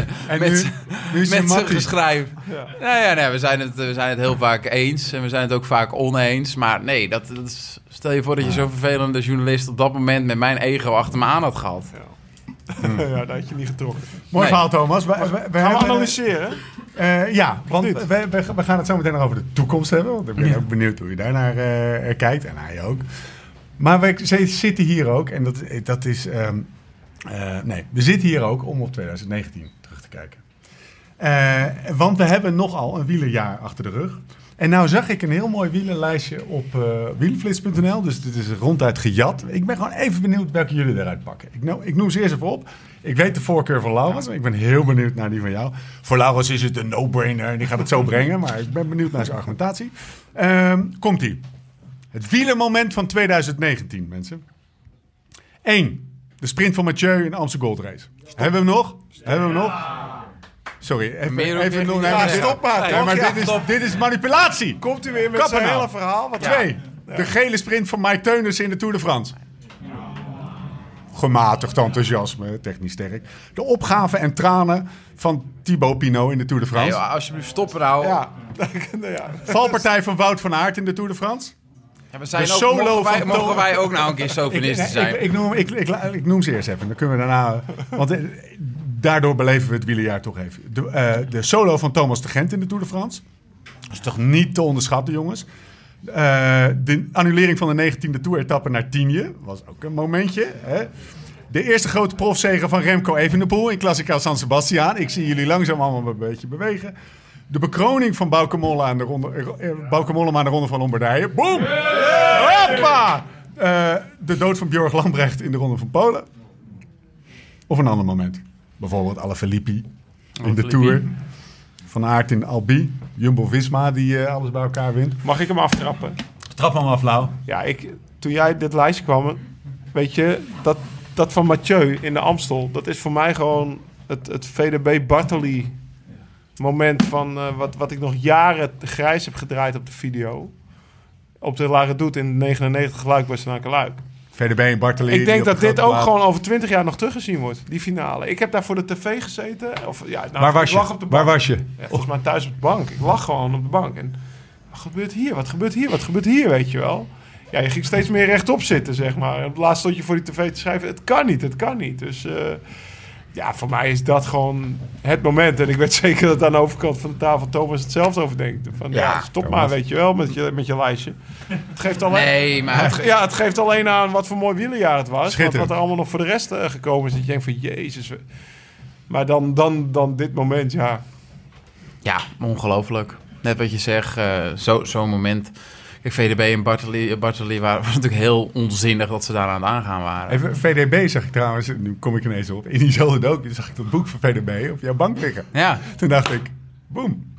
met zijn geschrijf. Ja. Nou ja, nee, we, zijn het, we zijn het heel vaak eens en we zijn het ook vaak oneens. Maar nee, dat, dat is- stel je voor dat je zo'n vervelende journalist op dat moment met mijn ego achter me aan had gehad. ja, dat had je niet getrokken. Mooi Nee. verhaal, Thomas. We, we, we Gaan we hebben- analyseren? Eh, ja, want we, we, we gaan het zo meteen nog over de toekomst hebben. Want ik ben ook benieuwd hoe je daarnaar eh, kijkt. En hij ook. Maar we zitten hier ook. En dat, dat is... ehm, eh, nee, we zitten hier ook om op 2019 terug te kijken. Eh, want we hebben nogal een wielerjaar achter de rug. En nou zag ik een heel mooi wielerlijstje op eh wielerflits.nl. Dus dit is ronduit gejat. Ik ben gewoon even benieuwd welke jullie eruit pakken. Ik, noem, ik noem ze eerst even op. Ik weet de voorkeur van Laurens. maar Ik ben heel benieuwd naar die van jou. Voor Laurens is het een no-brainer. En die gaat het zo brengen. Maar ik ben benieuwd naar zijn argumentatie. Ehm, Komt-ie. Het wielermoment van 2019, mensen. 1. De sprint van Mathieu in de Amsterdam Gold Race. Hebben we hem nog? Hebben we hem nog? Sorry, even, Meer even nog. nee, Ja, stop maar, Nee, dit, is, dit is manipulatie. Komt u weer met zijn nou. hele verhaal? Wat Twee. De gele sprint van Mike Teunissen in de Tour de France. Gematigd enthousiasme, technisch sterk. De opgave en tranen van Thibaut Pinot in de Tour de Nee, France. joh, alsjeblieft, stoppen nou. Ja. nou ja. Valpartij van Wout van Aert in de Tour de France. Ja, we zijn De ook, solo mogen, wij, mogen ook nou een keer nee, zijn? ik, ik, noem, ik, ik, ik noem ze eerst even. Dan kunnen we daarna... Want eh, daardoor beleven we het wielerjaar toch even. De, eh, de solo van Thomas de Gent in de Tour de France. Dat is toch niet te onderschatten, jongens. Eh, de annulering van de 19e Tour-etappe naar Tienje was ook een momentje. Hè? De eerste grote profzege van Remco Evenepoel in Classica San Sebastian. Ik zie jullie langzaam allemaal een beetje bewegen. De bekroning van Bauke Mollema aan de ronde, eh, Bauke aan de ronde van Lombardije. Boom! Hoppa! De dood van Björg Lambrecht in de ronde van Polen. Of een ander moment. Bijvoorbeeld Alaphilippe in de. Tour. Van Aert in Albi. Jumbo-Visma die eh, alles bij elkaar wint. Mag ik hem aftrappen? Trap hem af, Lau. Ja, ik, toen jij dit lijstje kwam, weet je, dat, dat van Mathieu in de Amstel, dat is voor mij gewoon het, het VDB Bartoli moment van eh, wat, wat ik nog jaren grijs heb gedraaid op de video. Op de Lage Doet in 99 Luik bij Luik. VDB en Bartoli. Ik denk dat dit ook plaat- gewoon over 20 jaar nog teruggezien wordt, die finale. Ik heb daar voor de tv gezeten. Of, ja, nou, Waar was ik je? lag op de Waar was je? Ja, volgens mij thuis op de bank. Ik lag gewoon op de bank. En wat gebeurt hier? Wat gebeurt hier? Wat gebeurt hier? Weet je wel? Ja, je ging steeds meer rechtop zitten, zeg maar. En op het laatst stond je voor die tv te schrijven. Het kan niet, het kan niet. Dus eh, ja, voor mij is dat gewoon het moment. En ik weet zeker dat aan de overkant van de tafel Thomas hetzelfde over denkt. Van, ja, Ja, stop Thomas. maar, weet je wel, met je, met je lijstje. Het geeft alleen... Nee, maar... Het ja, het geeft alleen aan wat voor mooi wielerjaar het was. Wat, wat er allemaal nog voor de rest eh, gekomen is. Dat je denkt van, jezus. Maar dan, dan, dan dit moment, ja. Ja, ongelooflijk. Net wat je zegt, eh, zo- zo'n moment. Kijk, VDB en Bartoli, Bartoli waren was natuurlijk heel onzinnig dat ze daar aan het aangaan waren. Even VDB zag ik trouwens, nu kom ik ineens op. In diezelfde docu zag ik dat boek van VDB op jouw bank liggen. Ja, Toen dacht ik, boem,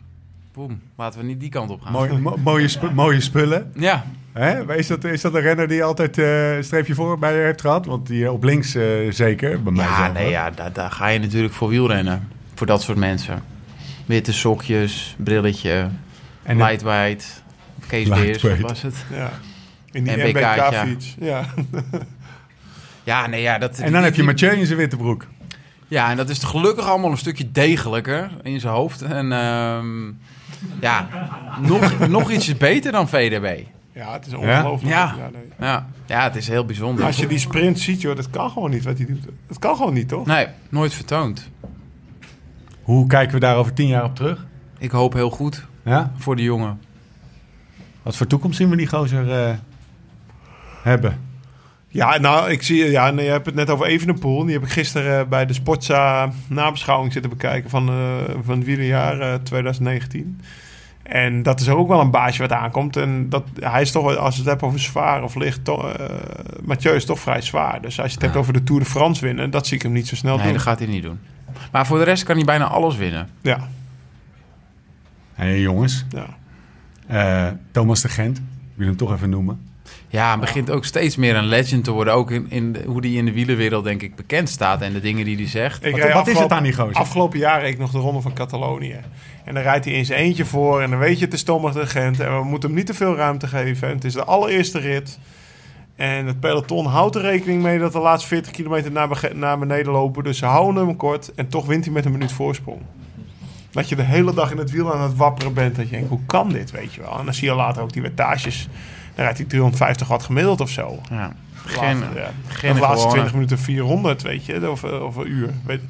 boem. Laten we niet die kant op gaan. mooie, mo- mooie, spu- mooie spullen. Ja, Hè? Is, dat, is dat een renner die altijd eh, een streepje voor bij je heeft gehad? Want die eh, op links eh, zeker, bij mij ja, zelf nee, ja daar, daar ga je natuurlijk voor wielrennen. Voor dat soort mensen. Witte sokjes, brilletje, En lightweight, Kees was het? ja. In die. NBK-fiets. Ja. Ja, nee, ja, dat, en dan heb je Mathieu in zijn witte broek. Ja, en dat is gelukkig allemaal een stukje degelijker in zijn hoofd. En ehm, ja, nog, nog ietsjes beter dan VDB. ja, het is ongelooflijk. Ja. Ja, nee. Ja, ja het is heel bijzonder. Als je die sprint ziet, joh, dat kan gewoon niet wat hij doet. Dat kan gewoon niet, toch? Nee, nooit vertoond. Hoe kijken we daar over tien jaar op terug? Ik hoop heel goed Ja? voor de jongen. Wat voor toekomst zien we die gozer eh, hebben? Ja, nou, ik zie, ja, nee, je hebt het net over Evenepoel. Die heb ik gisteren eh, bij de Sportza nabeschouwing zitten bekijken van, eh, van het wielerjaar eh, 2019. En dat is ook wel een baasje wat aankomt. En dat, hij is toch, als we het hebben over zwaar of licht, toch, eh, Mathieu is toch vrij zwaar. Dus als je het hebt over de Tour de France winnen, dat zie ik hem niet zo snel Nee, doen. dat gaat hij niet doen. Maar voor de rest kan hij bijna alles winnen. Ja, Hé jongens, ja. Eh, Thomas de Gent, ik wil hem toch even noemen. Ja, hij begint ook steeds meer een legend te worden. Ook in, in de- hoe hij in de wielerwereld denk ik bekend staat. En de dingen die hij zegt. Ik Wat- is het afgelopen- aan die gozer? Afgelopen jaar reed ik nog de Ronde van Catalonië. En dan rijdt hij in zijn eentje voor. En dan weet je, het is Thomas de Gent. En we moeten hem niet te veel ruimte geven. En het is de allereerste rit. En het peloton houdt er rekening mee dat de laatste 40 kilometer naar, naar beneden lopen. Dus ze houden hem kort. En toch wint hij met een minuut voorsprong. Dat je de hele dag in het wiel aan het wapperen bent. Dat je denkt, hoe kan dit, weet je wel. En dan zie je later ook die wattages. Dan rijdt hij 350 watt gemiddeld of zo. Ja. De Geen, laatste, ja. geen de laatste gewone- 20 minuten 400, weet je, of, eh, of een uur. Weet,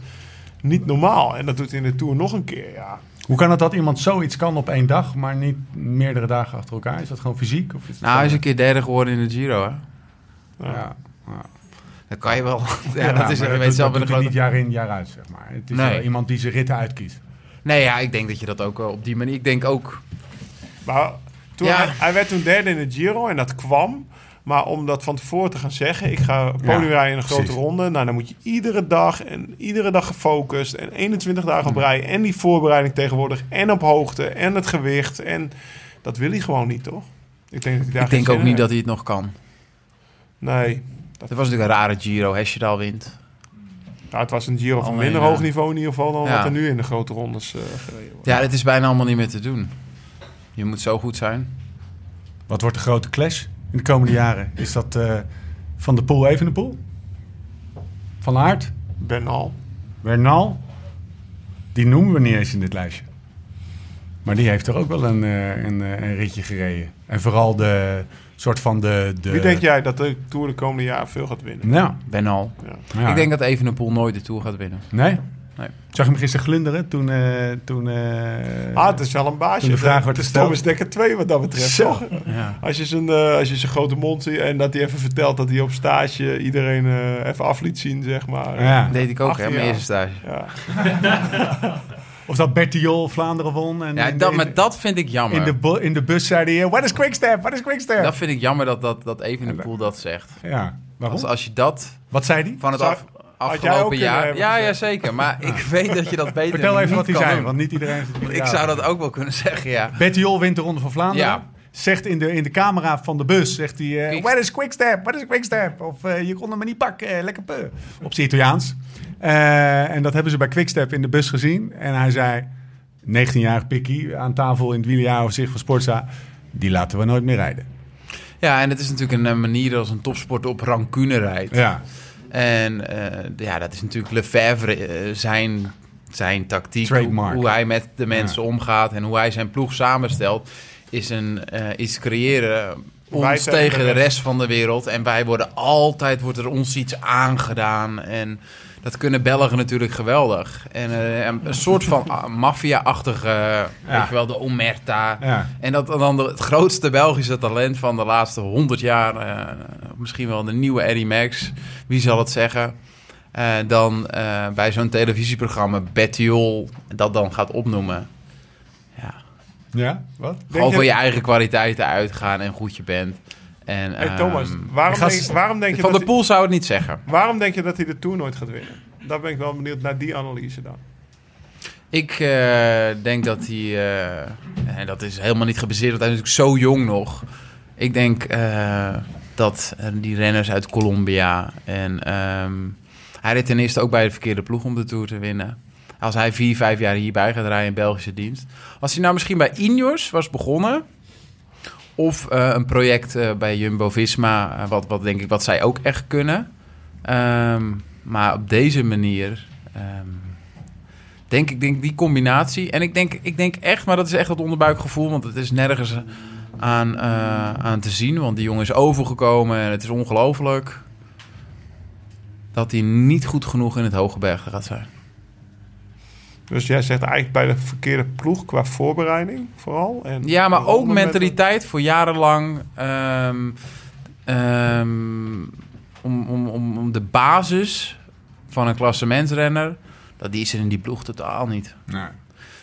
niet normaal. En dat doet hij in de Tour nog een keer, ja. Hoe kan het dat iemand zoiets kan op één dag, maar niet meerdere dagen achter elkaar? Is dat gewoon fysiek? Of is het Nou, hij is een keer derde geworden in de Giro, hè? ja. Ja, Dat kan je wel. Ja, Ja, dat is, weet doet- zelf dat grote... niet jaar in, jaar uit, zeg maar. Het is Nee. wel iemand die zijn ritten uitkiest. Nee, ja, ik denk dat je dat ook op die manier... Ik denk ook... Maar toen Ja. hij, hij werd toen derde in de Giro en dat kwam. Maar om dat van tevoren te gaan zeggen, ik ga podium Ja, rijden in een grote precies. ronde. Nou, dan moet je iedere dag en iedere dag gefocust en 21 dagen op rij. En die voorbereiding tegenwoordig en op hoogte en het gewicht. En dat wil hij gewoon niet, toch? Ik denk, dat hij daar Ik denk ook niet dat hij het nog kan. Nee. Het was natuurlijk een rare Giro. Hesjedal wint. Nou, het was een Giro van minder eh, hoog niveau in ieder geval dan ja. wat er nu in de grote rondes eh gereden wordt. Ja, het is bijna allemaal niet meer te doen. Je moet zo goed zijn. Wat wordt de grote clash in de komende jaren? Is dat eh, Van de Poel even de Poel? Van Aert? Bernal. Bernal? Die noemen we niet eens in dit lijstje. Maar die heeft er ook wel een, eh, een, een ritje gereden. En vooral de soort van de... de Wie denk jij dat de Tour de komende jaren veel gaat winnen? Nou, Ben al. Ja. ja. Ik denk dat Evenepoel nooit de Tour gaat winnen. Nee? nee. Zag je hem gisteren glunderen toen... eh, toen eh, Ah, het is wel een baasje. Toen de vraag werd gesteld. Thomas Dekker 2 wat dat betreft. Zo. toch? Ja. Als je zijn, eh, als je zijn grote mond ziet en dat hij even vertelt dat hij op stage iedereen eh, even af liet zien, zeg maar. Ja. Dat deed ik ook, 18 hè, mijn jaar. eerste stage. Ja. Of dat Bertiol Vlaanderen won. En Ja, dat, maar dat vind ik jammer. in, de, bu- in de bus zei hij... What is Quickstep? What is Quickstep? Dat vind ik jammer dat, dat, dat Evenepoel dat zegt. Ja, waarom? Als, als je dat Wat zei hij? van het af, afgelopen jaar... Ja, ja, zeker. Maar ik weet dat je dat beter Vertel even wat hij zei, want niet iedereen... het Ik zou dat ook wel kunnen zeggen, ja. Bettiol wint de Ronde van Vlaanderen. Ja. Zegt in de, in de camera van de bus, zegt hij... eh, Quick- What is Quickstep? What is Quickstep? Of eh, je kon hem maar niet pakken, eh, lekker peu. Op zijn Italiaans. Eh, en dat hebben ze bij Quickstep in de bus gezien. En hij zei, 19-jarig pikkie aan tafel in het wielerjaaroverzicht van Sportza... Die laten we nooit meer rijden. Ja, en het is natuurlijk een eh, manier als een topsporter op rancune rijdt. Ja, En eh, ja, dat is natuurlijk Lefebvre zijn, zijn tactiek. Hoe, Trademark. hoe hij met de mensen omgaat en hoe hij zijn ploeg samenstelt. Is een, iets creëren ons tegen de rest van de wereld. En wij worden altijd, wordt er ons iets aangedaan. En dat kunnen Belgen natuurlijk geweldig. En eh, een soort van ah, maffia-achtige, weet je wel, de Omerta. ja. En dat dan de- het grootste Belgische talent van de laatste 100 jaar, eh, misschien wel de nieuwe Eddie Max, wie zal het zeggen? eh, dan eh, bij zo'n televisieprogramma Bettiol dat dan gaat opnoemen. Ja. Ja, wat? Gewoon je- van je eigen kwaliteiten uitgaan en goed je bent. En, Hey, Thomas, ehm, waarom, denk, waarom, denk je van dat hij, Poel zou het niet zeggen. waarom denk je dat hij de Tour nooit gaat winnen? Daar ben ik wel benieuwd naar die analyse dan. Ik eh, denk dat hij, eh, en dat is helemaal niet gebaseerd, want hij is natuurlijk zo jong nog. Ik denk eh, dat die renners uit Colombia en ehm, hij reed ten eerste ook bij de verkeerde ploeg om de Tour te winnen. Als hij vier, vijf jaar hierbij gaat rijden in Belgische dienst. Als hij nou misschien bij Ineos was begonnen, of eh, een project eh, bij Jumbo-Visma, eh, wat, wat denk ik wat zij ook echt kunnen. Ehm, maar op deze manier... ehm, Denk ik denk die combinatie. En ik denk, ik denk echt, maar dat is echt het onderbuikgevoel. Want het is nergens aan, aan te zien. Want die jongen is overgekomen en het is ongelooflijk. Dat hij niet goed genoeg in het hoge bergen gaat zijn. Dus jij zegt eigenlijk bij de verkeerde ploeg qua voorbereiding vooral. En Ja, maar ook met- mentaliteit voor jarenlang. ehm, ehm, om, om, om, om de basis van een klassementsrenner. Dat die is er in die ploeg totaal niet. Nee.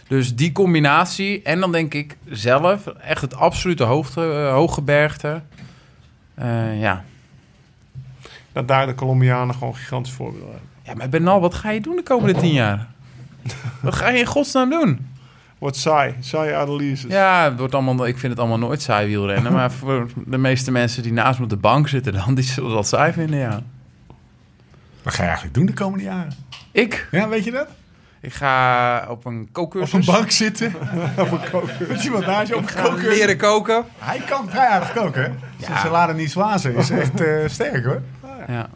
Dus die combinatie. En dan denk ik zelf, echt het absolute hoogte, eh, hooggebergte. Eh, ja. Dat daar de Colombianen gewoon gigantisch voorbeeld hebben. ja, maar Bernal, wat ga je doen de komende tien jaar? Wat ga je in godsnaam doen? Wordt saai, saaie analyses. Ja, het wordt allemaal, ik vind het allemaal nooit saai wielrennen. maar voor de meeste mensen die naast me op de bank zitten, dan, die zullen dat saai vinden, ja. Wat ga je eigenlijk doen de komende jaren? Ik? Ja, weet je dat? Ik ga op een Op kookcursus. een bank zitten. op een koker. Weet je wat naast je op een koker? leren koken. Hij kan vrij aardig koken, hè? Zijn salade niet zwazen is echt eh, sterk, hoor. Ja.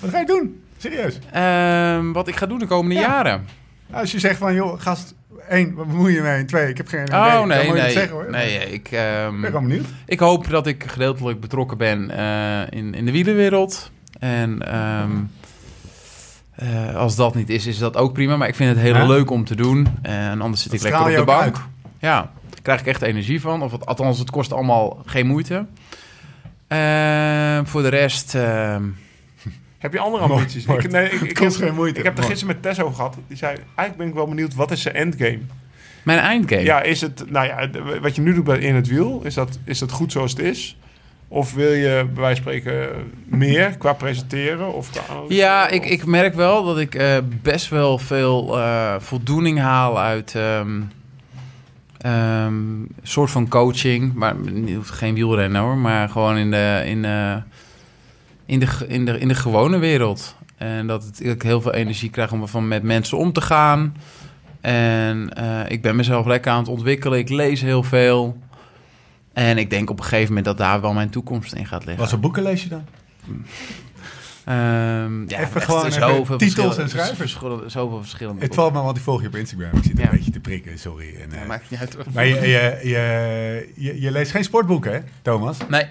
Wat ga je doen? Serieus? Ehm, wat ik ga doen de komende Ja. jaren. Als je zegt van, joh, gast, één, wat bemoei je mee? Twee, ik heb geen idee. Oh nee, moet je nee. het zeggen, hoor. nee ik, ehm, Ik ben gewoon benieuwd. ik hoop dat ik gedeeltelijk betrokken ben eh, in, in de wielerwereld. En ehm, eh, als dat niet is, is dat ook prima. Maar ik vind het heel Ja? leuk om te doen. En anders zit Dat ik lekker op de bank. uit. Ja, daar krijg ik echt energie van. Of het, althans, het kost allemaal geen moeite. Ehm, voor de rest... Heb je andere ambities? mooi. Ik, nee, ik, Het ik, heb, geen moeite. ik heb er gisteren met Tess over gehad. Die zei, eigenlijk ben ik wel benieuwd, wat is zijn endgame? mijn eindgame. Ja, is het, nou ja, wat je nu doet bij in het wiel, is dat, is dat goed zoals het is? Of wil je bij wijze van spreken meer qua presenteren? Of? Ja, Of- ik, ik merk wel dat ik eh, best wel veel eh, voldoening haal uit ehm ehm, soort van coaching. Maar niet- geen wielrennen hoor, maar gewoon in de, in, eh, in de, in de, in de gewone wereld. En dat het, ik heel veel energie krijg om van met mensen om te gaan. En eh, ik ben mezelf lekker aan het ontwikkelen. Ik lees heel veel. En ik denk op een gegeven moment dat daar wel mijn toekomst in gaat liggen. Wat voor boeken lees je dan? Ehm ja, Even gewoon even zoveel titels en schrijvers. Zoveel verschillende Het valt me, want ik volg je op Instagram. Ik zit Ja. een beetje te prikken, sorry. En, eh, Ja, maakt niet uit. hoor. maar je, je, je, je, je leest geen sportboeken, hè, Thomas? Nee,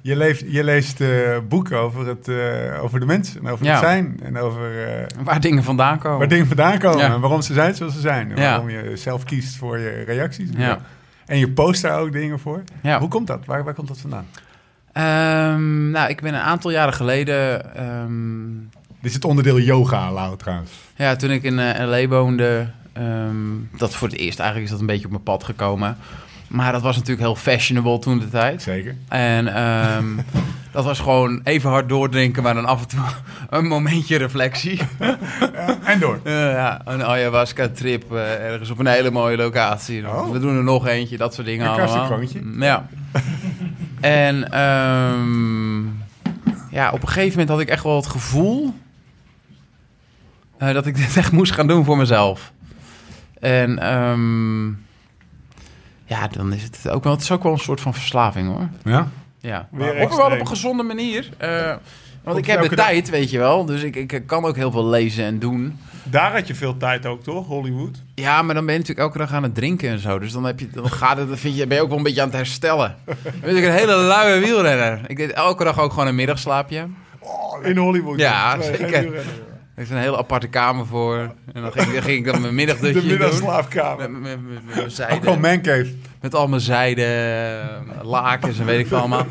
Je, leest, je leest eh, boeken over, het, eh, over de mens en over Ja. het zijn. En over waar dingen vandaan komen. waar dingen vandaan komen. En waarom ze zijn zoals ze zijn. En waarom je zelf kiest voor je reacties. Ja. En je post daar ook dingen voor. Ja. Hoe komt dat? Waar, waar komt dat vandaan? Ehm, nou, ik ben een aantal jaren geleden... Dit is het onderdeel yoga, Lau, trouwens. Ja, toen ik in eh, LA woonde, ehm, dat voor het eerst eigenlijk is dat een beetje op mijn pad gekomen. Maar dat was natuurlijk heel fashionable toen de tijd. Zeker. En dat was gewoon even hard doordrinken, maar dan af en toe een momentje reflectie. En door. Eh, ja, een ayahuasca-trip eh, ergens op een hele mooie locatie. Oh. We doen er nog eentje, dat soort dingen Een allemaal. kroontje. Mm, Ja. En ehm, ja, op een gegeven moment had ik echt wel het gevoel... eh, dat ik dit echt moest gaan doen voor mezelf. En ehm, ja, dan is het ook wel... Het is ook wel een soort van verslaving, hoor. Ja? Ja, maar ook wel op een gezonde manier. Eh, want ik heb de dag. tijd, weet je wel. Dus ik, ik kan ook heel veel lezen en doen. Daar had je veel tijd ook, toch? Hollywood. Ja, maar dan ben je natuurlijk elke dag aan het drinken en zo. Dus dan, heb je, dan, gaat het, dan vind je, ben je ook wel een beetje aan het herstellen. Dan ben ik een hele luie wielrenner. Ik deed elke dag ook gewoon een middagslaapje. In Hollywood. Ja, Nee, zeker. Er is een hele aparte kamer voor. En dan ging, dan ging ik dan mijn middagdutje De middagslaapkamer. Met, met, met, met mijn Ook zijde, mancave. met al mijn zijde eh, lakens en weet ik veel allemaal.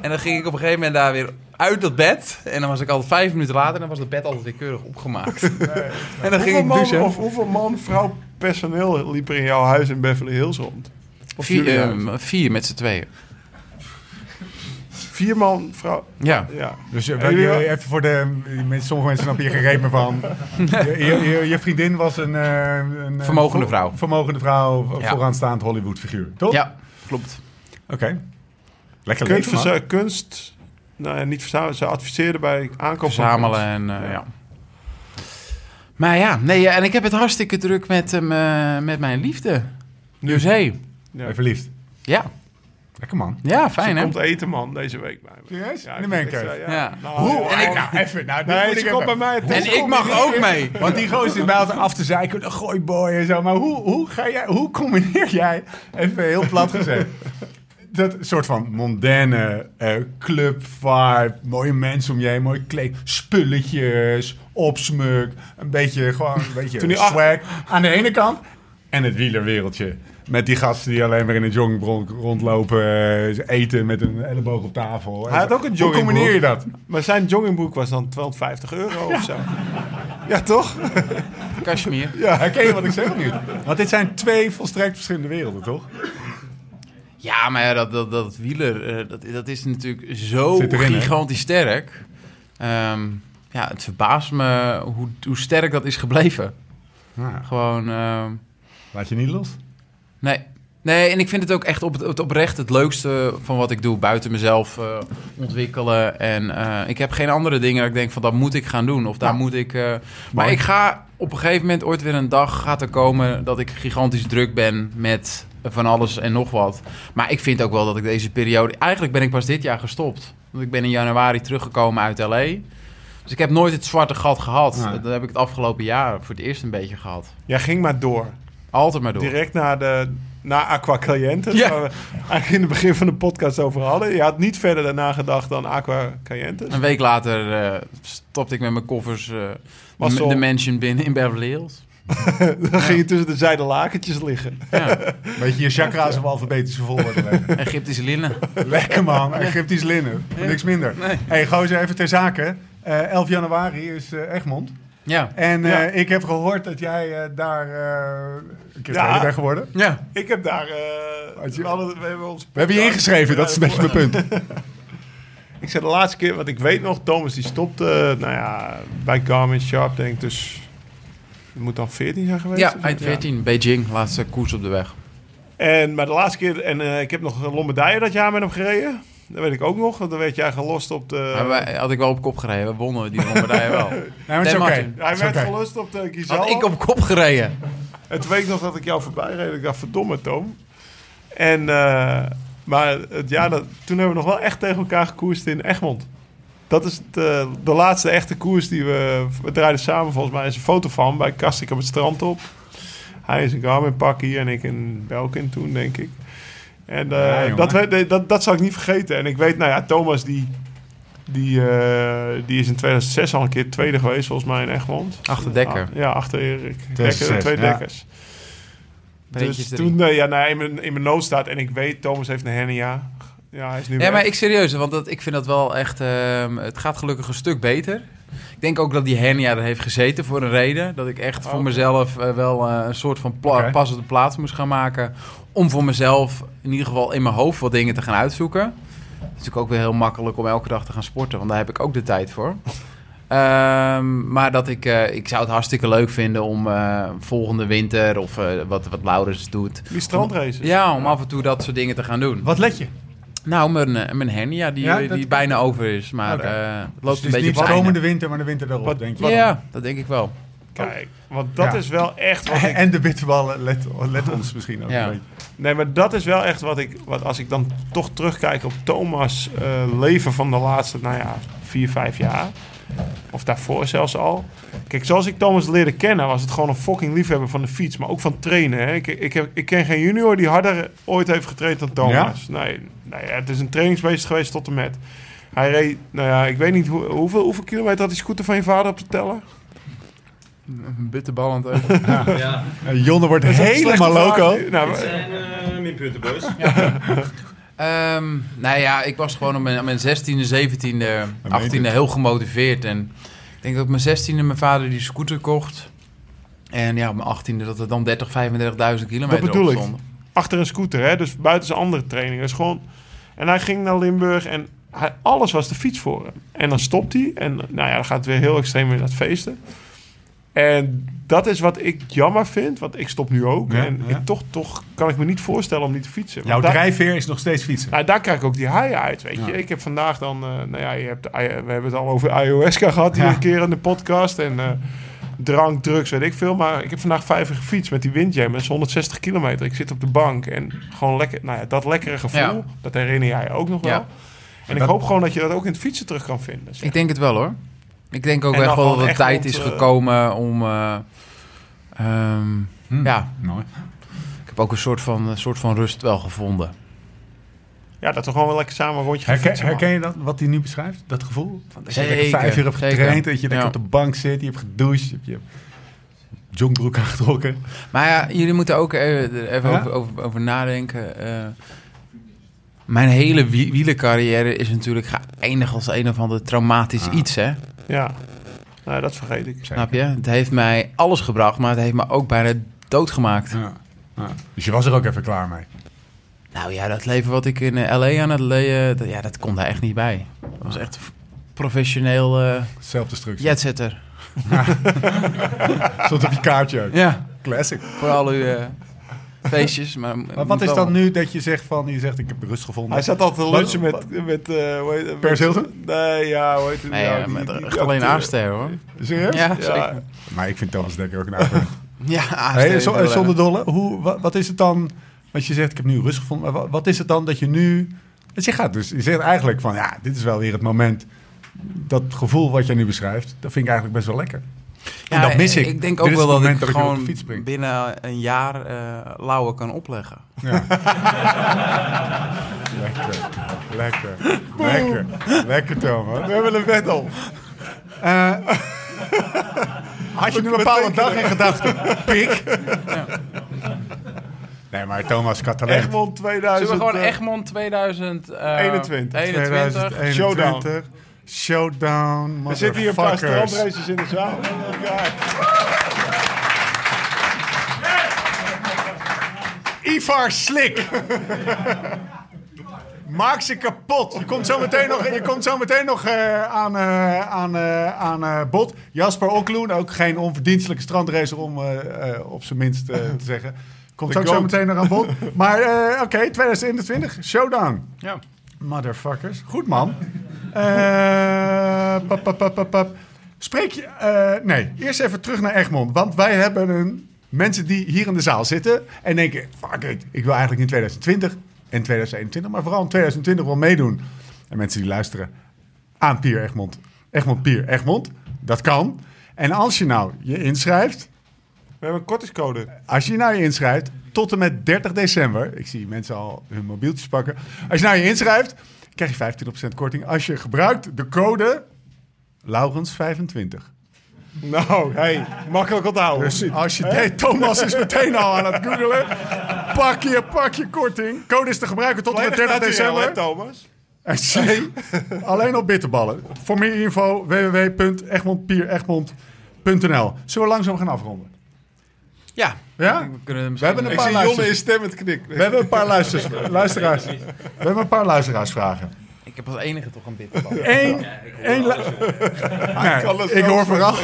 En dan ging ik op een gegeven moment daar weer uit dat bed. En dan was ik altijd vijf minuten later en dan was het bed altijd weer keurig opgemaakt. En dan ging Hoeveel ik man, douchen. of hoeveel man, vrouw, personeel liep er in jouw huis in Beverly Hills rond? Of Vier, eh, huis? vier met z'n tweeën. Vier man, vrouw. Ja. Ja. Dus je- even voor de... mensen- Sommige mensen snappen hier geen meer van. Je, je, vriendin was een... eh, een eh, Vermogende vrouw. Vermogende vrouw, Ja. vooraanstaand Hollywood figuur. Toch? Ja, klopt. Oké. Lekker Kunst, leven, man. verza- kunst nou ja, niet verzamelen. Ze adviseerde bij aankoop van Verzamelen en eh, ja. Maar ja, nee, ja, en ik heb het hartstikke druk met, hem, eh, met mijn liefde. Dus hey, Ja. Ben verliefd. ja, Lekker man. ja, fijn Ze hè? komt eten, man, deze week bij me. Serieus? Ja, In de ik- mancave? Ja. Nou, Hoe? En ik, nou, even. Nou, Nee, moet ik komt bij mij. En ik mag ook mee. Want die gozer zit bij altijd af te zeiken, een gooiboy en zo. Maar hoe, hoe, ga jij, hoe combineer jij, even heel plat gezegd, dat soort van mondaine eh, club vibe, mooie mensen om je heen, mooi kleed, spulletjes, opsmuk, een beetje gewoon een beetje Toen swag aan de ene kant en het wielerwereldje. Met die gasten die alleen maar in een joggingbroek rondlopen, eh, eten met een elleboog op tafel. Hij had ook een Hoe joggingbroek. combineer je dat? Maar zijn joggingbroek was dan 250 euro of zo. Ja, toch? Kashmir. Ja, herken je wat ik zeg niet? Want dit zijn twee volstrekt verschillende werelden, toch? Ja, maar ja, dat, dat, dat wieler, eh, dat, dat is natuurlijk zo hè? gigantisch sterk. Ehm, ja, het verbaast me hoe, hoe sterk dat is gebleven. Ja, Gewoon, ehm, laat je niet los. nee. Nee, en ik vind het ook echt op het, oprecht het leukste van wat ik doe. Buiten mezelf eh, ontwikkelen. En eh, ik heb geen andere dingen dat ik denk van dat moet ik gaan doen. Of daar moet ik... maar mooi. ik ga op een gegeven moment ooit weer een dag gaat er komen dat ik gigantisch druk ben met van alles en nog wat. Maar ik vind ook wel dat ik deze periode... Eigenlijk ben ik pas dit jaar gestopt. Want ik ben in januari teruggekomen uit L.A. Dus ik heb nooit het zwarte gat gehad. Nee. Dat heb ik het afgelopen jaar voor het eerst een beetje gehad. Jij ging maar door. Altijd maar door. Direct naar, de, naar Aqua Caliente. Ja. Waar we eigenlijk in het begin van de podcast over hadden. Je had niet verder daarna gedacht dan Aqua Caliente. Een week later eh, stopte ik met mijn koffers Was de, de mansion binnen in Beverly Hills. Dan ging je tussen de zijde lakentjes liggen. Ja, Weet je, je chakra's op alfabetische volgorde leggen. Egyptische linnen. Lekker man, Egyptisch linnen. Niks minder. Nee. hey, gozer, even ter zake. Eh 11 januari is eh, Egmond. Ja. En eh, Ja. ik heb gehoord dat jij daar eh, een keer Ja. tweede bent geworden. Ja. Ik heb daar... eh, Had je- we, hadden, we hebben ons We hebben je ingeschreven, dat is een beetje mijn punt. Ik zei de laatste keer, wat ik weet nog, Thomas die stopte, nou ja, bij Garmin Sharp denk ik dus, het moet dan 14 zijn geweest? Ja, eind 14, Beijing, laatste koers op de weg. En, maar de laatste keer, en eh, ik heb nog een Lombardije dat jaar met hem gereden. Dat weet ik ook nog, want dan werd jij gelost op de... Maar wij, had ik wel op kop gereden. We wonnen die Lombardije wel. Nee, maar is hij Het is werd gelost op de Gizal. Had ik op kop gereden. En toen weet ik nog dat ik jou voorbij reed. Ik dacht, verdomme Tom. En, eh, maar het jaar dat, toen hebben we nog wel echt tegen elkaar gekoerst in Egmond. Dat is de, de laatste echte koers die we... We draaiden samen volgens mij is een foto van bij Kastik op het strand op. Hij is een Garmin pakkie en ik in Belkin toen, denk ik. En eh, Ja, jongen. dat, we- dat, dat zal ik niet vergeten. En ik weet, nou ja, Thomas die, die, eh, die is in 2006 al een keer tweede geweest, volgens mij in Egmond. Achter Dekker. Ah, ja, achter Erik. 2006, Dekker, twee ja. dekkers. Beetjes Dus toen, eh, ja, nou, in, mijn, in mijn nood staat en ik weet, Thomas heeft een hernia. Ja, hij is nu Ja, maar ik serieus, want dat, ik vind dat wel echt... ehm, het gaat gelukkig een stuk beter. Ik denk ook dat die hernia er heeft gezeten voor een reden. Dat ik echt voor Oh. mezelf eh, wel eh, een soort van pla- Oké. pas op de plaats moest gaan maken. Om voor mezelf in ieder geval in mijn hoofd wat dingen te gaan uitzoeken. Het is natuurlijk ook weer heel makkelijk om elke dag te gaan sporten. Want daar heb ik ook de tijd voor. Ehm, maar dat ik, eh, ik zou het hartstikke leuk vinden om volgende winter... of wat, wat Laurens doet... Die strandraces. Ja, om af en toe dat soort dingen te gaan doen. Wat let je? Nou, mijn, eh, mijn hernia, die, Ja, die dat- bijna over is. Maar Oké. eh, het Dus loopt het een is beetje niet komende winter, maar de winter erop, Wat- denk je. Ja, dat denk ik wel. Kijk, want dat Ja. is wel echt wat ik... En de bitterballen, let, let ons misschien ook Ja. een beetje. Nee, maar dat is wel echt wat ik... Wat als ik dan toch terugkijk op Thomas' eh, leven van de laatste, nou ja, vier, vijf jaar. Of daarvoor zelfs al. Kijk, zoals ik Thomas leerde kennen, was het gewoon een fucking liefhebber van de fiets. Maar ook van trainen. Hè. Ik, ik, heb, ik ken geen junior die harder ooit heeft getraind dan Thomas. Nee, nee, het is een trainingsbeest geweest tot en met. Hij reed, nou ja, ik weet niet hoe, hoeveel, hoeveel kilometer had die scooter van je vader op te tellen? Een bitterbal aan het. Ja, Eh, Jonne wordt helemaal loco. Nou, dit zijn eh minpunten, boys. Ehm, nou ja, ik was gewoon op mijn, op mijn 16e, 17e, 18e heel gemotiveerd. En ik denk dat op mijn 16e mijn vader die scooter kocht. En ja, op mijn 18e dat er dan 30, 35.000 kilometer bedoel op ik. achter een scooter, hè? dus buiten zijn andere trainingen. Dus gewoon... En hij ging naar Limburg en hij, alles was de fiets voor hem. En dan stopt hij en nou ja, dan gaat het weer heel extreem in het feesten. En dat is wat ik jammer vind, want ik stop nu ook. Ja, en ja. Ik toch, toch kan ik me niet voorstellen om niet te fietsen. Jouw daar- drijfveer is nog steeds fietsen. nou, daar krijg ik ook die haaien uit, weet je. Ik heb vandaag dan... eh, nou ja, je hebt, I- we hebben het al over ayahuasca gehad hier Ja. een keer in de podcast. En eh, drank, drugs, weet ik veel. Maar ik heb vandaag vijf uur gefietst met die windjam. Dat is 160 kilometer. Ik zit op de bank en gewoon lekker... Nou ja, dat lekkere gevoel, Ja. dat herinner jij je ook nog wel. Ja. En ik Dat- hoop gewoon dat je dat ook in het fietsen terug kan vinden. zeg. Ik denk het wel hoor. Ik denk ook echt wel dat het tijd is eh, gekomen om... eh, ehm, Hm. Ja, Mooi. ik heb ook een soort van, een soort van rust wel gevonden. Ja, dat we gewoon wel lekker samen een rondje Herken, herken je dat, wat hij nu beschrijft? Dat gevoel? Van dat je Zeker, vijf uur hebt zeker. getraind, dat je lekker Ja. op de bank zit, je hebt gedoucht, je hebt je jongbroek aangetrokken. Maar ja, jullie moeten ook even, er even Ja? over, over, over nadenken. Eh, mijn hele wie- wielercarrière is natuurlijk geëindigd als een of ander traumatisch Ah. iets, hè? Ja, nou, dat vergeet ik. Snap je? Het heeft mij alles gebracht, maar het heeft me ook bijna doodgemaakt. Ja. Ja. Dus je was er ook even klaar mee. Nou ja, dat leven wat ik in eh, LA aan het leven, dat, ja, dat kon daar echt niet bij. Dat was echt professioneel eh Zelfdestructie. jetsetter. Stond op je kaartje ook. Ja, Classic. voor al uw eh, feestjes. Maar, Maar wat is dan nu dat je zegt van, je zegt ik heb rust gevonden? Hij zat altijd te lunchen met... met uh, hoe heet, Hilton? Nee, ja, hoe heet het? Nee, ja, ja, die- met die- die alleen. Aaster hoor. Serieus? Ja, Ja, zeker. Maar ik vind Thomas Dekker ook een. Ja, Hey, heel zonder dolle, hoe, wat, wat is het dan, wat je zegt, ik heb nu rust gevonden, maar wat, wat is het dan dat je nu, dat je gaat dus, je zegt eigenlijk van, ja, dit is wel weer het moment, dat gevoel wat jij nu beschrijft, dat vind ik eigenlijk best wel lekker. En dat mis ik. Ik denk ook wel dat ik dat gewoon de fiets spring. binnen een jaar eh lauwe kan opleggen. Ja. lekker, lekker, lekker, lekker Thomas. We hebben een wet al. Eh, had je nu een bepaalde dag in gedachten? Pik. Nee, maar Thomas Catalan. Egmond 2000. Zullen we gewoon eh, Egmond 2021? 21. 21. Showdown. Showdown. Er zitten hier een paar strandraces in de zaal. Kijk. Ivar Slik. Maak ze kapot. Je komt zo meteen nog, je komt zo meteen nog eh, aan, eh, aan, eh, aan bod. Jasper Okloen, ook geen onverdienstelijke strandracer om op zijn minst te zeggen. Komt ook zo meteen nog aan bod. Maar oké, 2021, showdown. Ja. Motherfuckers. Goed man. Eh, pap, pap, pap. Spreek je... eh, nee, eerst even terug naar Egmond. Want wij hebben een, mensen die hier in de zaal zitten... en denken, fuck it, ik wil eigenlijk in 2020 en 2021... maar vooral in 2020 wel meedoen. En mensen die luisteren... aan Pier Egmond. Egmond Pier Egmond. Dat kan. En als je nou je inschrijft, hebben een kortingscode. als je nou je inschrijft, tot en met 30 december. Ik zie mensen al hun mobieltjes pakken. Als je nou je inschrijft, krijg je 25% korting. Als je gebruikt de code Laurens25. Nou, hey, makkelijk onthouden. Dus als je deed, Thomas is meteen al aan het googelen. Pak je, pak je korting. Code is te gebruiken tot en met 30 december. Thomas. En C, alleen op bitterballen. Voor meer info www.egmondpieregmond.nl Zullen we langzaam gaan afronden? Ja, Ja? we kunnen We misschien... hebben een Ik paar zie Jonne in luisteraars. stemmend knik. We hebben een paar luisters, luisteraars. We hebben een paar luisteraarsvragen. Ik heb als enige toch een bitterbal. Eén, één lu- Nee, kan het ik hoor vooral,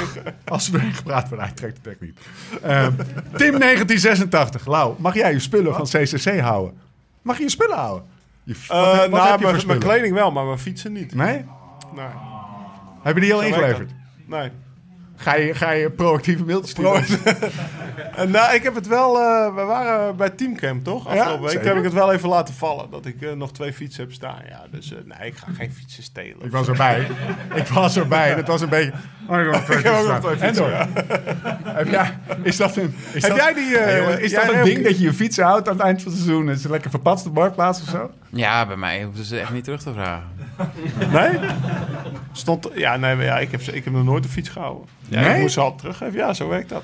als er doorheen gepraat wordt, hij trekt de tek niet. Ehm, Tim 1986. Lau, mag jij je spullen van CCC houden? Mag je je spullen houden? Je, wat, Eh, wat heb nou, je mijn, mijn kleding wel, maar mijn fietsen niet. Nee? Nee. Heb je die al ingeleverd? Nee. Ga je, ga je proactieve mailtjes sturen? Eh, nou, ik heb het wel... eh, we waren bij Teamcamp, toch? Afgelopen week. zeker. Toen heb ik het wel even laten vallen. Dat ik eh, nog twee fietsen heb staan. Ja, dus eh, nee, ik ga geen fietsen stelen. Ik was erbij. Ik was erbij. En het was een beetje... Oh, ik heb Ik ook fietsen nog twee fietsen. Heb jij, is dat een... Is Heb dat, jij die... Hey, jongen, is jij dat een ding dat je je fietsen houdt aan het eind van het seizoen? Is het lekker verpatst op de marktplaats of zo? Ja, bij mij hoefden ze echt niet terug te vragen. Nee? Stond... Ja, nee, maar ja, ik heb, ze- ik heb nog nooit een fiets gehouden. Ja, Nee? Ik moest ze altijd teruggeven. Ja, zo werkt dat.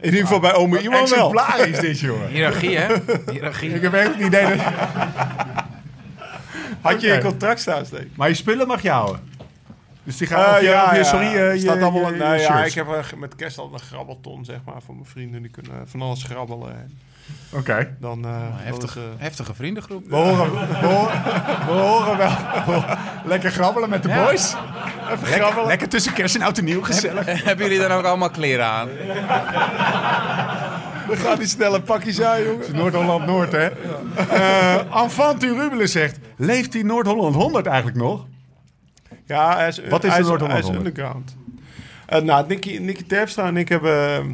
In ieder geval bij ome iemand wel. Exemplarisch dit, jongen. Hiërarchie, hè? Hiërarchie. Ik heb echt het idee dat... Had je Oké. in contract staan, Steek? Maar je spullen mag je houden. Dus die gaan Eh, je, ja, je, ja. sorry, eh, je, staat allemaal. je- je nee, ja, shirts. ik heb eh, met kerst al een grabbelton, zeg maar, voor mijn vrienden. Die kunnen van alles grabbelen. Oké. dan, eh, dan Heftige, is, eh, heftige vriendengroep. We horen, we, horen, we horen wel. Lekker grabbelen met de Ja. boys. Even grabbelen. Lekker tussen kerst en oud en nieuw, gezellig. Hebben jullie dan ook allemaal kleren aan? we gaan die snelle pakjes aan, jongen. Noord-Holland-Noord, hè? Eh Enfant Rubelen zegt, leeft die Noord-Holland 100 eigenlijk nog? Ja, hij is, Wat is hij de Noord-Holland hij is 100? underground. Eh, nou, Nicky, Nicky Terpstra en ik hebben eh,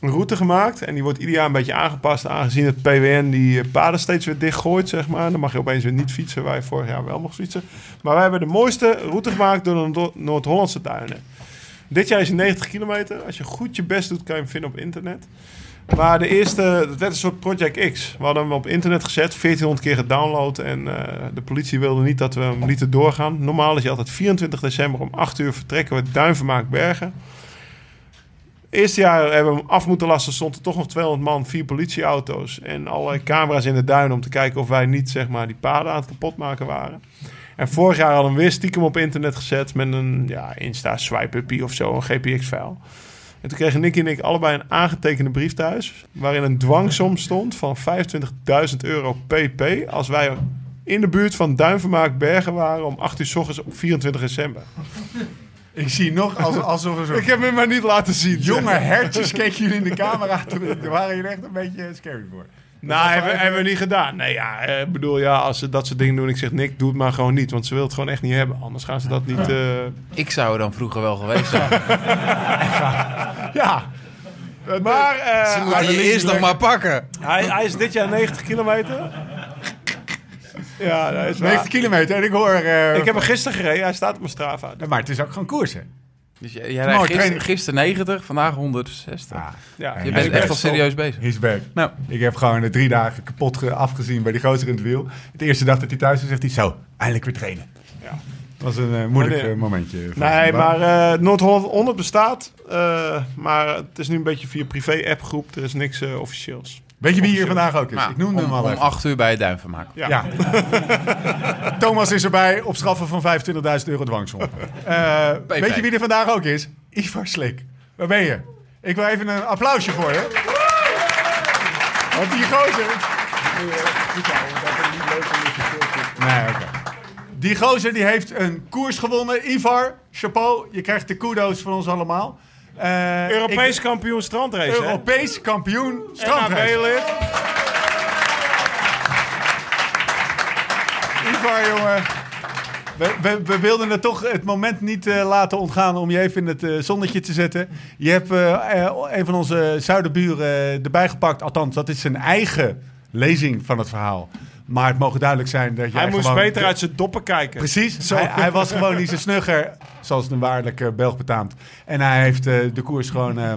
een route gemaakt. En die wordt ieder jaar een beetje aangepast. Aangezien het PWN die paden steeds weer dichtgooit, zeg maar. Dan mag je opeens weer niet fietsen, waar je vorig jaar wel mocht fietsen. Maar wij hebben de mooiste route gemaakt door de Noord- Noord-Hollandse duinen. Dit jaar is het 90 kilometer. Als je goed je best doet, kan je hem vinden op internet. Maar de eerste, dat werd een soort Project X. We hadden hem op internet gezet, 1400 keer gedownload. En eh, de politie wilde niet dat we hem lieten doorgaan. Normaal is je altijd 24 december om 8 uur vertrekken we Duinvermaak Bergen. Eerste jaar hebben we hem af moeten lassen. Stond er toch nog 200 man, vier politieauto's en allerlei camera's in de duinen om te kijken of wij niet zeg maar die paden aan het kapotmaken waren. En vorig jaar hadden we weer stiekem op internet gezet met een ja, Insta swipe of zo, een GPX-file. En toen kregen Nicky en ik allebei een aangetekende brief thuis. Waarin een dwangsom stond van 25.000 euro pp. Als wij in de buurt van Duinvermaak Bergen waren om 8 uur s ochtends op 24 december. Ik zie nog als, alsof er zo Ik heb hem maar niet laten zien. jonge hertjes keken jullie in de camera. Daar waren jullie echt een beetje scary voor. Nou, hebben, we- hebben we niet gedaan. Nee, ja, eh, ik bedoel, ja, als ze dat soort dingen doen, ik zeg, Nick, doe het maar gewoon niet. Want ze wil het gewoon echt niet hebben. Anders gaan ze dat niet... eh, Ik zou er dan vroeger wel geweest zijn. Ja. Maar eh, Ze moeten hij, je eerst nog maar pakken. hij, hij is dit jaar 90 kilometer. Ja, dat is waar. 90 kilometer. En ik hoor... eh, Ik heb hem gisteren gereden. Hij staat op mijn Strava. Maar het is ook gewoon koersen. Dus jij, rijdt gister, gisteren 90, vandaag 160. Ah, Ja, je bent is echt al serieus bezig. he's back. Nou, Ik heb gewoon de drie dagen kapot ge- afgezien bij die gozer in het wiel. De eerste dag dat hij thuis was, zegt hij zo, eindelijk weer trainen. Ja. Dat was een eh, moeilijk eh, momentje. voor Nee, maar eh Noord-Holland 100 bestaat. eh, maar het is nu een beetje via privé-appgroep. Er is niks eh, officieels. Weet je wie hier vandaag ook is? nou, ik noemde om, hem al om even. 8 uur bij het duinvermaak. Ja. Ja. Thomas is erbij op straffen van 25.000 euro dwangsom. Eh, weet je wie er vandaag ook is? Ivar Slik. Waar ben je? Ik wil even een applausje voor je. Want die gozer... Nee, oké. Die gozer die heeft een koers gewonnen. Ivar, chapeau. Je krijgt de kudo's van ons allemaal. Eh, Europees ik- kampioen strandrace, hè? Europees kampioen strandrace. Ivar, jongen. We, we, we wilden het toch het moment niet eh, laten ontgaan om je even in het eh, zonnetje te zetten. Je hebt een van onze zuiderburen eh, erbij gepakt. Althans, dat is zijn eigen lezing van het verhaal. Maar het mogen duidelijk zijn dat jij Hij moest gewoon- beter uit zijn doppen kijken. Precies, hij, hij was gewoon niet zo snugger, zoals een waarlijke Belg betaamt. En hij heeft eh, de koers gewoon eh,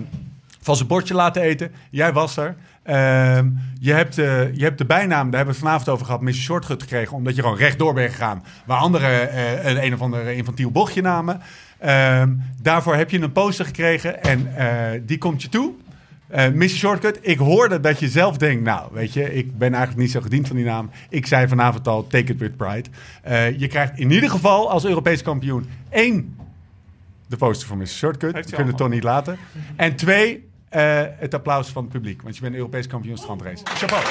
van zijn bordje laten eten. Jij was er. Ehm, je, hebt, eh, je hebt de bijnaam, daar hebben we het vanavond over gehad, Mr. Shortcut gekregen. Omdat je gewoon rechtdoor bent gegaan. Waar anderen een, een of ander infantiel bochtje namen. Ehm, daarvoor heb je een poster gekregen en die komt je toe. Mr. Shortcut, ik hoorde dat je zelf denkt, nou, weet je, ik ben eigenlijk niet zo gediend van die naam. Ik zei vanavond al, take it with pride. Eh, je krijgt in ieder geval als Europees kampioen één, de poster van Mr. Shortcut. We hij kunnen het toch niet laten. En twee, eh, het applaus van het publiek. Want je bent Europees kampioen strandrace. Chapeau.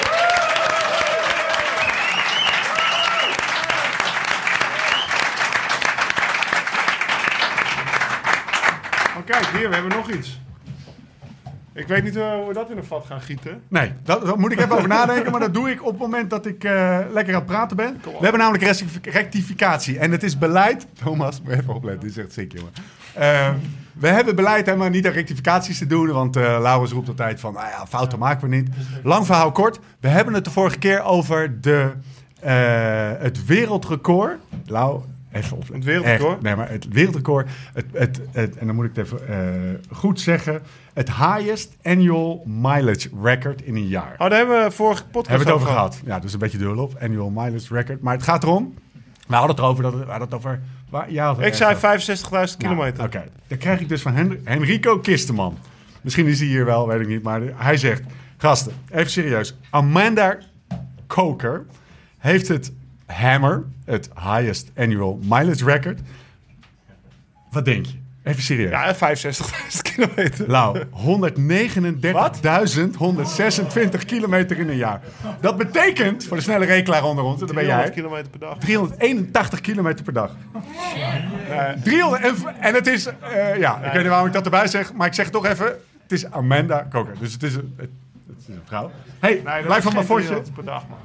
Oh, kijk, hier, we hebben nog iets. Ik weet niet eh, hoe we dat in een vat gaan gieten. Nee, dat, daar moet ik even over nadenken. Maar dat doe ik op het moment dat ik eh, lekker aan het praten ben. We hebben namelijk rectific- rectificatie. En het is beleid. Thomas, moet even opletten. Dit is echt ziek, jongen. Ehm, we hebben beleid helemaal niet aan rectificaties te doen. Want eh Laurens roept altijd van, nou ja, fouten maken we niet. Lang verhaal kort. We hebben het de vorige keer over de, eh, het wereldrecord. Lau, even opletten. Het wereldrecord? Echt, nee, maar het wereldrecord. Het, het, het, en dan moet ik het even eh, goed zeggen. Het highest annual mileage record in een jaar. Oh, daar hebben we vorige podcast Hebben we het over gehad? Ja, dus een beetje dubbel op. Annual mileage record. Maar het gaat erom. We hadden het erover. Dat, we hadden het over waar, het Ik zei over. 65.000 kilometer. Nou, Oké, dan krijg ik dus van Hen- Henrico Kisteman. Misschien is hij hier wel, weet ik niet. Maar hij zegt: Gasten, even serieus. Amanda Coker heeft het Hammer, het highest annual mileage record. Wat denk je? Even serieus. Ja, 65.000 kilometer. Lau, 139.126 kilometer in een jaar. Dat betekent, voor de snelle rekelaar onder ons, dat ben 300 jij, kilometer per dag. 381 kilometer per dag. Nee. 300, en, en het is, eh, ja, ik weet niet waarom ik dat erbij zeg, maar ik zeg het toch even, het is Amanda Coker. Dus het is een, het, het is een vrouw. hey, Nee, blijf van mijn fortje. 300 per dag, man.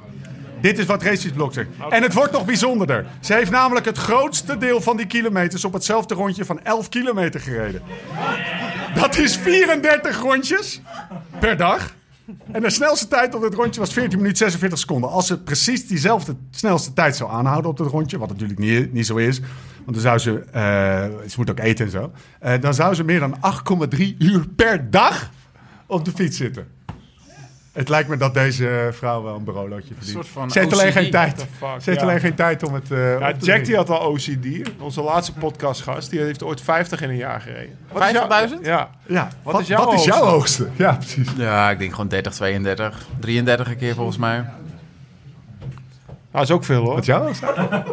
Dit is wat Races Blog zegt. En het wordt nog bijzonderder. Ze heeft namelijk het grootste deel van die kilometers op hetzelfde rondje van 11 kilometer gereden. Dat is 34 rondjes per dag. En de snelste tijd op dit rondje was 14 minuten 46 seconden. Als ze precies diezelfde snelste tijd zou aanhouden op dit rondje, wat natuurlijk niet, niet zo is, want dan zou ze, eh, ze moet ook eten en zo, eh, dan zou ze meer dan 8,3 uur per dag op de fiets zitten. Het lijkt me dat deze vrouw wel een bureaulootje verdient. soort van ze heeft alleen geen tijd. Fuck, Ze heeft ja. alleen geen tijd om het. eh, Ja, Jack die had al OCD. Onze laatste podcastgast. Die heeft ooit 50 in een jaar gereden. Wat is jouw- 50.000? Ja. Ja, wat, Wat is jouw wat is jouw hoogste? hoogste? Ja, precies. Ja, ik denk gewoon 30, 32, 33 een keer volgens mij. Dat is ook veel hoor. Wat is jouw hoogste?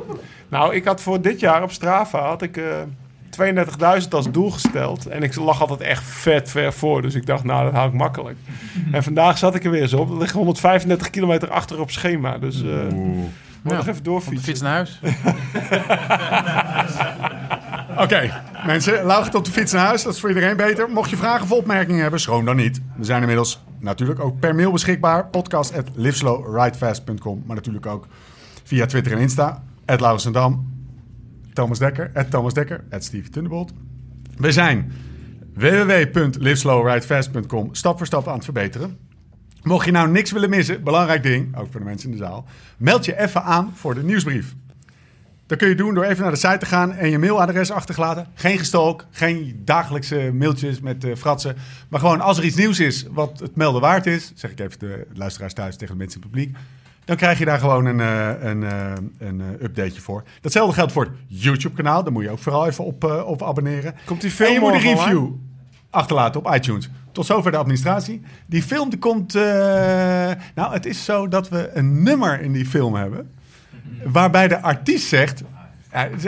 Nou, ik had voor dit jaar op Strava had ik eh 32.000 als doel gesteld. En ik lag altijd echt vet ver voor. Dus ik dacht, nou, dat hou ik makkelijk. En vandaag zat ik er weer eens op. Er ligt 135 kilometer achter op schema. Dus eh moet nog even doorfietsen. fiets naar huis. Oké, mensen, lauwt op de fiets naar huis. Dat is voor iedereen beter. Mocht je vragen of opmerkingen hebben, schroom dan niet. We zijn inmiddels natuurlijk ook per mail beschikbaar. Podcast at. Maar natuurlijk ook via Twitter en Insta. At Laurens en Dam. Thomas Dekker. At Thomas Dekker. At Thunderbolt. We zijn www.liveslowridefast.com stap voor stap aan het verbeteren. Mocht je nou niks willen missen, belangrijk ding, ook voor de mensen in de zaal, meld je even aan voor de nieuwsbrief. Dat kun je doen door even naar de site te gaan en je mailadres achter te laten. Geen gestalk, geen dagelijkse mailtjes met eh, fratsen. Maar gewoon als er iets nieuws is wat het melden waard is, zeg ik even de luisteraars thuis tegen de mensen in het publiek. Dan krijg je daar gewoon een, eh, een, eh, een eh, updateje voor. Datzelfde geldt voor het YouTube-kanaal. Daar moet je ook vooral even op, op abonneren. Komt die film en je moet een review online? achterlaten op iTunes. Tot zover de administratie. Die film komt... nou, het is zo dat we een nummer in die film hebben... waarbij de artiest zegt...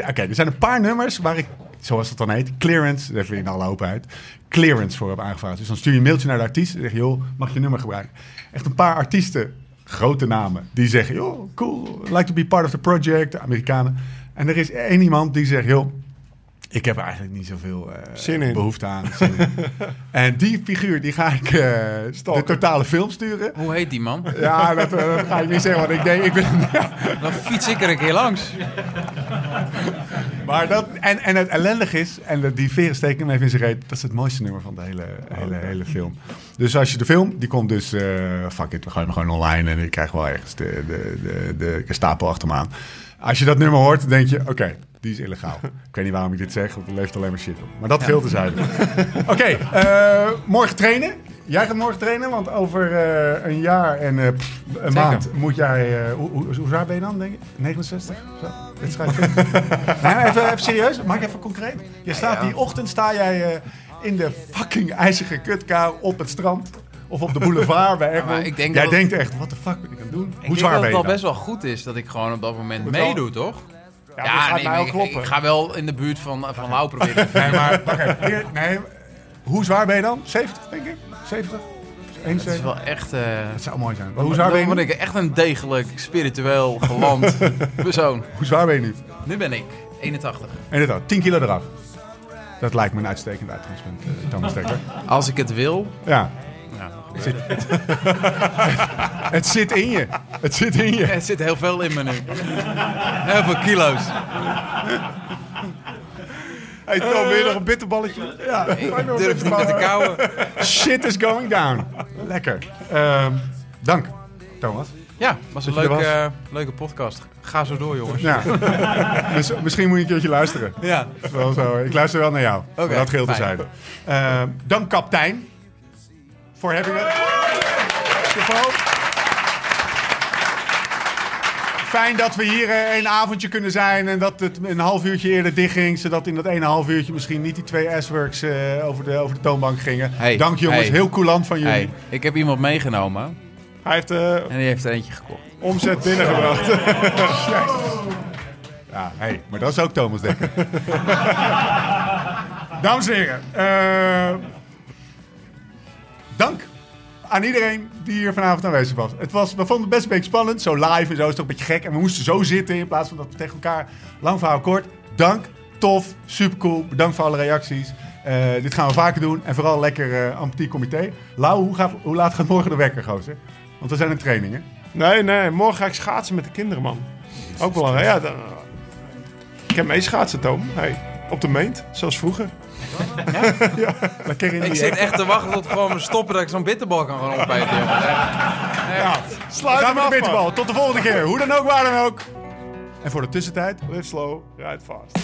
Oké, er zijn een paar nummers waar ik, zoals het dan heet, clearance, even in alle openheid, clearance voor heb aangevraagd. Dus dan stuur je een mailtje naar de artiest en zeg je, joh, mag je nummer gebruiken? Echt een paar artiesten, grote namen, die zeggen, joh, cool, like to be part of the project, de Amerikanen. En er is één iemand die zegt, joh, ik heb er eigenlijk niet zoveel eh, Zin in. behoefte aan. Zin in. en die figuur, die ga ik eh, de totale film sturen. Hoe heet die man? Ja, dat, eh, dat ga ik niet zeggen, want ik denk, ik ben... Dan fiets ik er een keer langs. Maar dat, en, en het ellendig is, en de- die veren steken hem even in zijn reet, dat is het mooiste nummer van de hele, hele, hele film. Dus als je de film, die komt dus, eh, fuck it, we gooien hem gewoon online en ik krijg wel ergens de, de, de, de Gestapo achter me aan. Als je dat nummer hoort, denk je, oké, die is illegaal. ik weet niet waarom ik dit zeg, want er leeft alleen maar shit op. Maar dat veel te zijn. Oké, eh, morgen trainen. Jij gaat morgen trainen, want over eh, een jaar en eh, pff, een maand moet jij... hoe, hoe, hoe zwaar ben je dan, denk ik? 69? Zo? Dit schrijf ik. nee, even, even serieus, maak even concreet. Je staat die ochtend, sta jij in de fucking ijzige kutkou op het strand... Of op de boulevard bij Egmond. ik denk Jij dat- denkt echt, wat de fuck ben ik aan het doen? Ik Hoe zwaar dat ben het je al dan? best wel goed is dat ik gewoon op dat moment meedoe, toch? Ja, dat gaat nee, mij ik, kloppen. ik ga wel in de buurt van, van Lau proberen. Nee, maar nee, hoe zwaar ben je dan? 70, denk ik? 70? Het is 71? wel echt... Dat zou mooi zijn. Hoe zwaar ben je dan ben ik echt een degelijk, spiritueel, geland persoon. Hoe zwaar ben je nu? Nu ben ik 81. Inderdaad, 10 kilo eraf. Dat lijkt me een uitstekend uitgangspunt, eh, Thomas Dekker. Als ik het wil... Ja, Ja, het zit in je. Het zit in je. er zit heel veel in me nu. Heel veel kilo's. Hey Tom, wil je nog een bitterballetje? Ja, Ik durf het niet meer te kauwen. Shit is going down. Lekker. Ehm, dank, Thomas. Ja, was een leuke, was. eh, leuke podcast. Ga zo door, jongens. Ja. Dus misschien moet je een keertje luisteren. Ja. Wel zo. Ik luister wel naar jou. Dat geldt fijn. terzijde. Ehm dank kaptein. Voor having. Fijn dat we hier eh, een avondje kunnen zijn en dat het een half uurtje eerder dicht ging. Zodat in dat ene half uurtje misschien niet die twee S-works eh, over, de, over de toonbank gingen. Hey, Dank jongens, hey. heel coulant van jullie. Hey, ik heb iemand meegenomen Hij heeft eh, en die heeft er eentje gekocht. omzet binnengebracht. Ja, hey, maar dat is ook Thomas Dekker. Dames en heren, dank aan iedereen die hier vanavond aanwezig was. Het was. We vonden het best een beetje spannend, zo live en zo is ook een beetje gek. En we moesten zo zitten in plaats van dat we tegen elkaar lang verhaal kort. Dank, tof, supercool, bedankt voor alle reacties. Eh, dit gaan we vaker doen en vooral lekker uh, ampetie comité. Lau, hoe, gaat, hoe laat gaat morgen de wekker, gozer? Want we zijn in trainingen. nee, nee, morgen ga ik schaatsen met de kinderen, man. Ook belangrijk. Dan, ik heb mee schaatsen, Tom. Hey, op de meent, zoals vroeger. Lekker in Ik zit echt te wachten tot gewoon me stoppen dat ik zo'n bitterbal kan gaan opeten. jongen. Sluit hem af, de bitterbal. Tot de volgende keer. Hoe dan ook, waar dan ook. En voor de tussentijd. Live slow, ride fast.